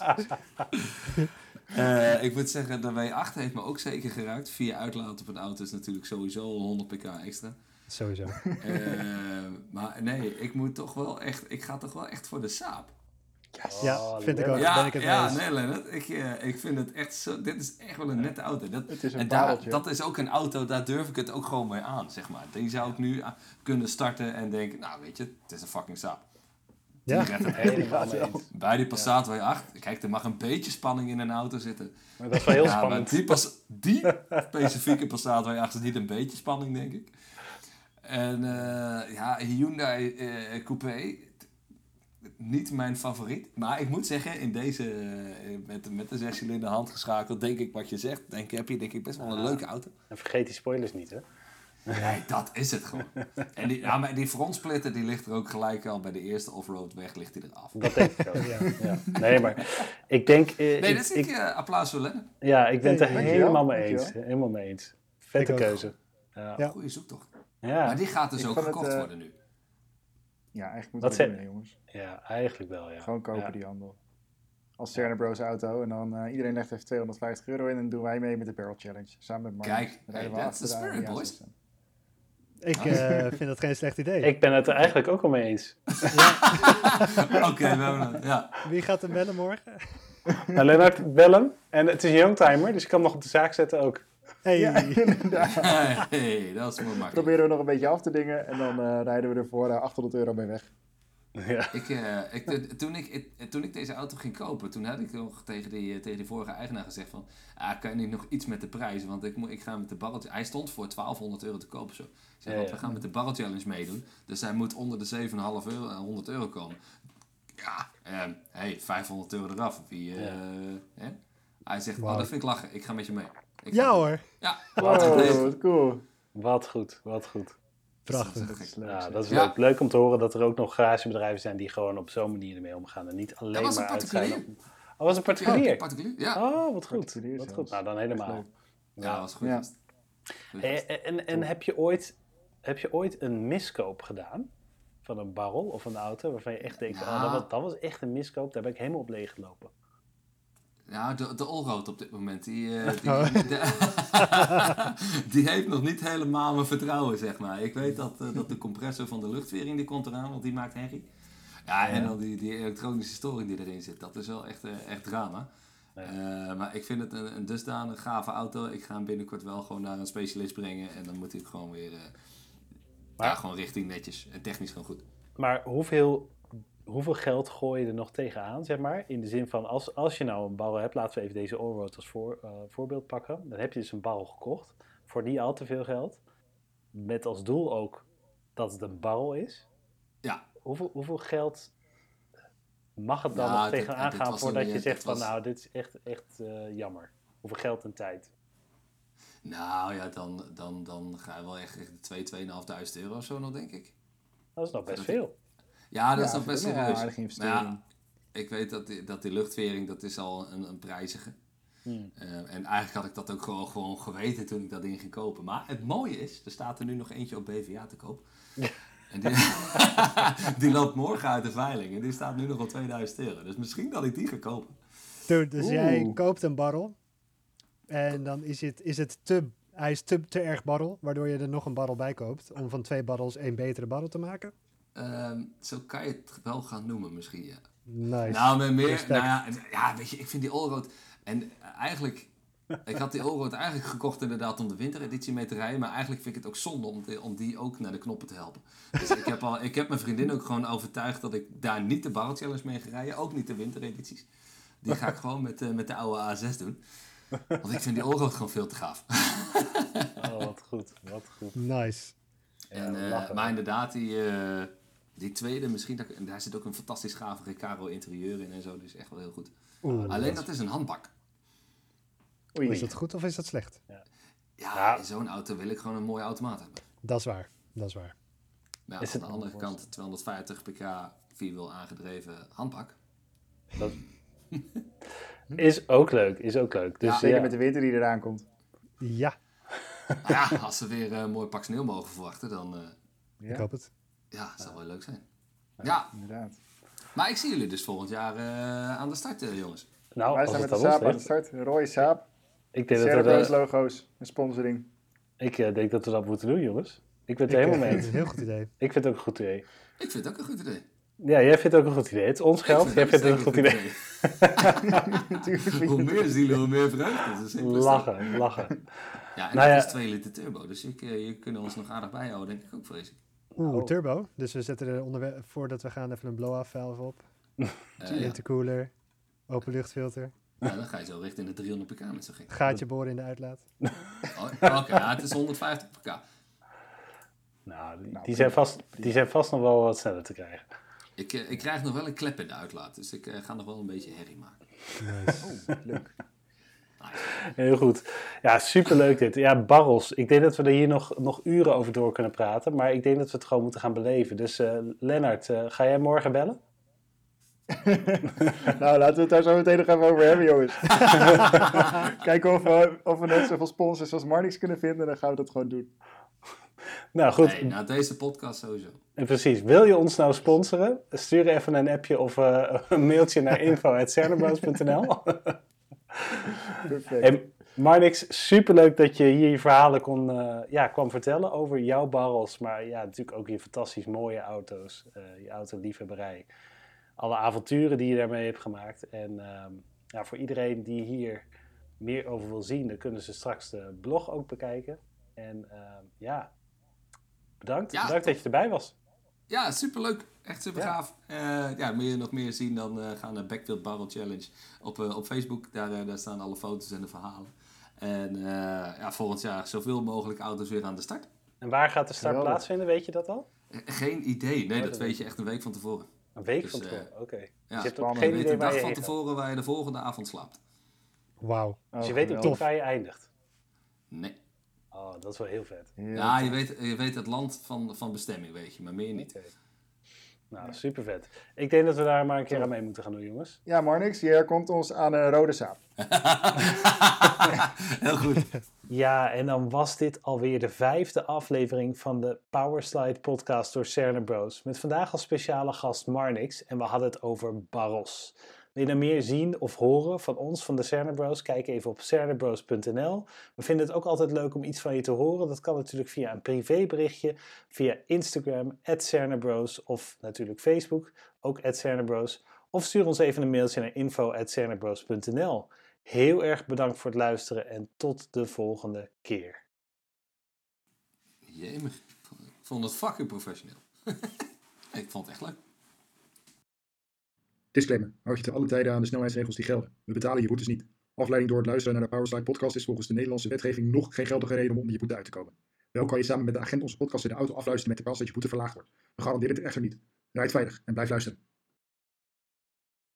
Eh, ik moet zeggen, de W8 heeft me ook zeker geraakt. Vier uitlaten op een auto is natuurlijk sowieso al 100 pk extra. Sowieso. Eh, maar nee, ik moet toch wel echt, ik ga toch wel echt voor de Saab. Ja, Oh, vind ik ook. Ja, ben ik het ja eens. nee Lennart, ik, eh, ik vind het echt zo, dit is echt wel een nette auto. Dat, Het is een en daar, dat is ook een auto, daar durf ik het ook gewoon mee aan, zeg maar. Die zou ik nu ah, kunnen starten en denken, nou weet je, het is een fucking. Die Ja. redt het. Helemaal mee eens. Bij die Passat W8, kijk, er mag een beetje spanning in een auto zitten. Maar dat is wel heel ja, maar spannend. die, pas, die specifieke Passat W8 is niet een beetje spanning, denk ik. En eh, ja, Hyundai eh Coupé. Niet mijn favoriet. Maar ik moet zeggen, in deze, eh, met, met de zescilinder handgeschakeld, denk ik wat je zegt. Denk, heb je denk ik best wel een Ja. leuke auto. En vergeet die spoilers niet, hè? Nee, dat is het gewoon. En die, ja, maar die frontsplitter die ligt er ook gelijk al bij de eerste offroad weg, ligt hij eraf. Dat denk ik ook. Ja. Ja. Nee, maar ik denk... eh, Nee, ik, dat is ik, ik, eh, applaus voor Lennon. ja, ik ben het er helemaal mee eens. Helemaal mee eens. Vette keuze. Ja. Ja. Goeie zoektocht. Ja. Maar die gaat dus Ik ook het, gekocht worden nu. Ja, eigenlijk moet dat doen, hè, jongens. ja, eigenlijk wel, ja. Gewoon kopen Ja. die handel. Als Cerner Bros auto. En dan eh, iedereen legt even 250 euro in en dan doen wij mee met de Barrel Challenge. Samen met Mark. Kijk, hey, we that's the spirit, boys. Ik eh, vind dat geen slecht idee. Ik ben het er eigenlijk ook al mee eens. Oké, we hebben het. Ja. Wie gaat hem bellen morgen? Nou, Lennart, bel hem. En het is een youngtimer, dus ik kan hem nog op de zaak zetten ook. Hey. Ja, inderdaad. Hey, dat is mooi makkelijk. Proberen we nog een beetje af te dingen en dan eh, rijden we er voor eh, 800 euro mee weg. Ja. Ik, eh, ik, eh, toen, ik, ik- toen ik deze auto ging kopen, toen had ik nog tegen die, eh, tegen die vorige eigenaar gezegd van... Ah, kan je niet nog iets met de prijs? Want ik, moet, ik ga met de barrel... Hij stond voor 1200 euro te kopen zo. Ik zei, Ja, want ja. we gaan met de barrel challenge meedoen. Dus hij moet onder de 7,5 euro, eh, 100 euro komen. Ja, eh, hey, 500 euro eraf. Wie, eh, Ja. hè? Hij zegt, oh, dat vind ik lachen. Ik ga met je mee. Ik Ja hoor. Ja, Wat Wow, goed. wat cool. Wat goed, wat goed. Prachtig. Dat is leuk. Ja, zeg. dat is Ja. leuk. Leuk om te horen dat er ook nog garagebedrijven zijn die gewoon op zo'n manier ermee omgaan. En niet alleen maar uit zijn... particulier. Oh, was een Ja, particulier? particulier. Ja, Oh, wat goed. Particulier Wat goed. Nou, dan helemaal. Ja dat was goed. Ja. gast. En, en, heb, je ooit, heb je ooit een miskoop gedaan? Van een barrel of een auto waarvan je echt denkt, oh, dat, was, dat was echt een miskoop. Daar ben ik helemaal op leeggelopen. Ja, de, de Allroad op dit moment, die, eh, die, Oh. de- die heeft nog niet helemaal mijn vertrouwen, zeg maar. Ik weet dat, eh, dat de compressor van de luchtvering, die komt eraan, want die maakt herrie. Ja, en dan die, die elektronische storing die erin zit, dat is wel echt, eh, echt drama. Ja. Eh, maar ik vind het een, een dusdanig gave auto. Ik ga hem binnenkort wel gewoon naar een specialist brengen. En dan moet hij gewoon weer, eh, Maar- ja, gewoon richting netjes. En technisch gewoon goed. Maar hoeveel, hoeveel geld gooi je er nog tegenaan, zeg maar? In de zin van, als, als je nou een barrel hebt, laten we even deze Allroad als voor, eh, voorbeeld pakken. Dan heb je dus een barrel gekocht voor niet al te veel geld. Met als doel ook dat het een barrel is. Ja. Hoeveel, hoeveel geld mag het dan Ja, nog tegenaan dit gaan voordat je zegt van, nou, dit is echt, echt eh, jammer. Hoeveel geld en tijd? Nou ja, dan, dan, dan ga je wel echt richting 2, 2.500 euro of zo nog, denk ik. Dat is nog best Dat- veel. Ja, dat is nog best wel een aardige ja, ik weet dat die, dat die luchtvering, dat is al een, een prijzige. Hmm. Eh, en eigenlijk had ik dat ook gewoon, gewoon geweten toen ik dat ding ging kopen. Maar het mooie is, er staat er nu nog eentje op BVA te koop. En die, die loopt morgen uit de veiling. En die staat nu nog op 2000 euro. Dus misschien dat ik die ga kopen. Dude, dus jij koopt een barrel. En dan is het, is het te, hij is te, te erg barrel. Waardoor je er nog een barrel bij koopt. Om van twee barrels één betere barrel te maken. Ehm, zo kan je het wel gaan noemen misschien, ja. Nice. Nou, met meer, Respect. nou ja, ja, weet je, ik vind die Allroad... En eh, eigenlijk, ik had die Allroad eigenlijk gekocht inderdaad om de wintereditie mee te rijden. Maar eigenlijk vind ik het ook zonde om, die- om die ook naar de knoppen te helpen. Dus ik heb, al, ik heb mijn vriendin ook gewoon overtuigd dat ik daar niet de Barrel Challenge mee ga rijden. Ook niet de winteredities. Die ga ik gewoon met, eh, met de oude A6 doen. Want ik vind die Allroad gewoon veel te gaaf. Oh, wat goed, wat goed. nice. En, eh, lachen. maar inderdaad, die, eh, die tweede, misschien, dat, daar zit ook een fantastisch gave Recaro interieur in en zo. Dus echt wel heel goed. Oeh, Alleen dat is een handbak. Oei. is dat goed of is dat slecht? Ja, Ja. in zo'n auto wil ik gewoon een mooie automaat hebben. Dat is waar. Dat is waar. Maar Is aan de andere kant 250 pk vierwiel aangedreven handbak. Dat is ook leuk, is ook leuk. Dus Ja, Zeker ja, met de winter die eraan komt. Ja, ja, als ze weer eh, een mooi pak sneeuw mogen verwachten, dan eh ik hoop het. Ja, zou wel leuk zijn. Ja, inderdaad. maar ik zie jullie dus volgend jaar eh, aan de start, eh, jongens. nou, Wij het met de Saab aan de start. Roy Saab. ik denk dat, we, dat- logo's. Een sponsoring. ik eh, denk dat we dat moeten doen, jongens. Ik ben het Ik, helemaal mee vind eens. het een heel goed idee. Ik vind het ook een goed idee. Ik vind het ook een goed idee. Ja, jij vindt het ook een goed idee. Het is ons geld, jij vind vindt het een goed idee. Hoe je meer zielen, hoe meer vreugde. Dat dat. Lachen, lachen. Ja, en Nou dat ja. is 2 liter turbo. Dus ik, eh, je kunnen ons nog aardig bijhouden, denk ik ook, vrees ik. Oeh, Oh. turbo. Dus we zetten er onderweg, voordat we gaan even een blow-off valve op. Ja. Intercooler. Open luchtfilter. Ja, dan ga je zo richting de 300 pk met zo'n gek. Gaatje boren in de uitlaat. Oh, Oké, ja, het is 150 pk. Nou, die, Nou, die, zijn vast, die zijn vast nog wel wat sneller te krijgen. Ik, eh, ik krijg nog wel een klep in de uitlaat, dus ik eh, ga nog wel een beetje herrie maken. Oh, leuk. Heel goed. Ja, superleuk dit. Ja, barrels. Ik denk dat we er hier nog, nog uren over door kunnen praten. Maar ik denk dat we het gewoon moeten gaan beleven. Dus eh Lennart, eh, ga jij morgen bellen? nou, laten we het daar zo meteen nog even over hebben, jongens. Kijken of we, of we net zoveel sponsors als Marnix kunnen vinden. Dan gaan we dat gewoon doen. Nou goed, Nee, na deze podcast sowieso. En precies. Wil je ons nou sponsoren? Stuur even een appje of eh, een mailtje naar info.cernerboos.nl Perfect. En Marnix, superleuk dat je hier je verhalen kon, eh, ja, kwam vertellen over jouw barrels. Maar ja, natuurlijk ook je fantastisch mooie auto's, eh, je autoliefhebberij. Alle avonturen die je daarmee hebt gemaakt. En ehm, ja, voor iedereen die hier meer over wil zien, dan kunnen ze straks de blog ook bekijken. En ehm, ja, bedankt. Ja, bedankt dat je erbij was. Ja, superleuk. Echt super gaaf. Ja. ja, wil je nog meer zien, dan eh, ga naar Backfield Barrel Challenge op, eh, op Facebook. Daar, eh, daar staan alle foto's en de verhalen. En eh, ja, volgend jaar zoveel mogelijk auto's weer aan de start. En waar gaat de start Geweldig. plaatsvinden, weet je dat al? Eh, Geen idee. Nee, Oh, dat weet je echt een week van tevoren. Een week Dus, van eh, tevoren, oké. Ja, Dus je hebt ook geen Je weet idee de waar dag je van gaat. tevoren waar je de volgende avond slaapt. Wauw. Oh, Dus je weet ook geweldig. niet waar je eindigt. Nee. Oh, dat is wel heel vet. Heel Ja, je weet, je weet het land van, van bestemming, weet je, maar meer niet. Nou, super vet. Ik denk dat we daar maar een keer aan mee moeten gaan doen, jongens. Ja, Marnix, je herkomt ons aan een rode saap. Heel goed. Ja, en dan was dit alweer de vijfde aflevering van de Powerslide podcast door Cerner Bros. Met vandaag als speciale gast Marnix en we hadden het over barrels. Wil je nou meer zien of horen van ons, van de Cerner Bros? Kijk even op cernerbros.nl. We vinden het ook altijd leuk om iets van je te horen. Dat kan natuurlijk via een privéberichtje, via Instagram, @cernerbros of natuurlijk Facebook, ook @cernerbros. Of stuur ons even een mailtje naar info.cernerbros.nl. Heel erg bedankt voor het luisteren en tot de volgende keer. Jemig. Ik vond het fucking professioneel. ik vond het echt leuk. Disclaimer. Houd je te alle tijden aan de snelheidsregels die gelden. We betalen je boetes niet. Afleiding door het luisteren naar de Powerslide podcast is volgens de Nederlandse wetgeving nog geen geldige reden om onder je boete uit te komen. Wel kan je samen met de agent onze podcast in de auto afluisteren met de kans dat je boete verlaagd wordt. We garanderen dit echter niet. Rijd veilig en blijf luisteren.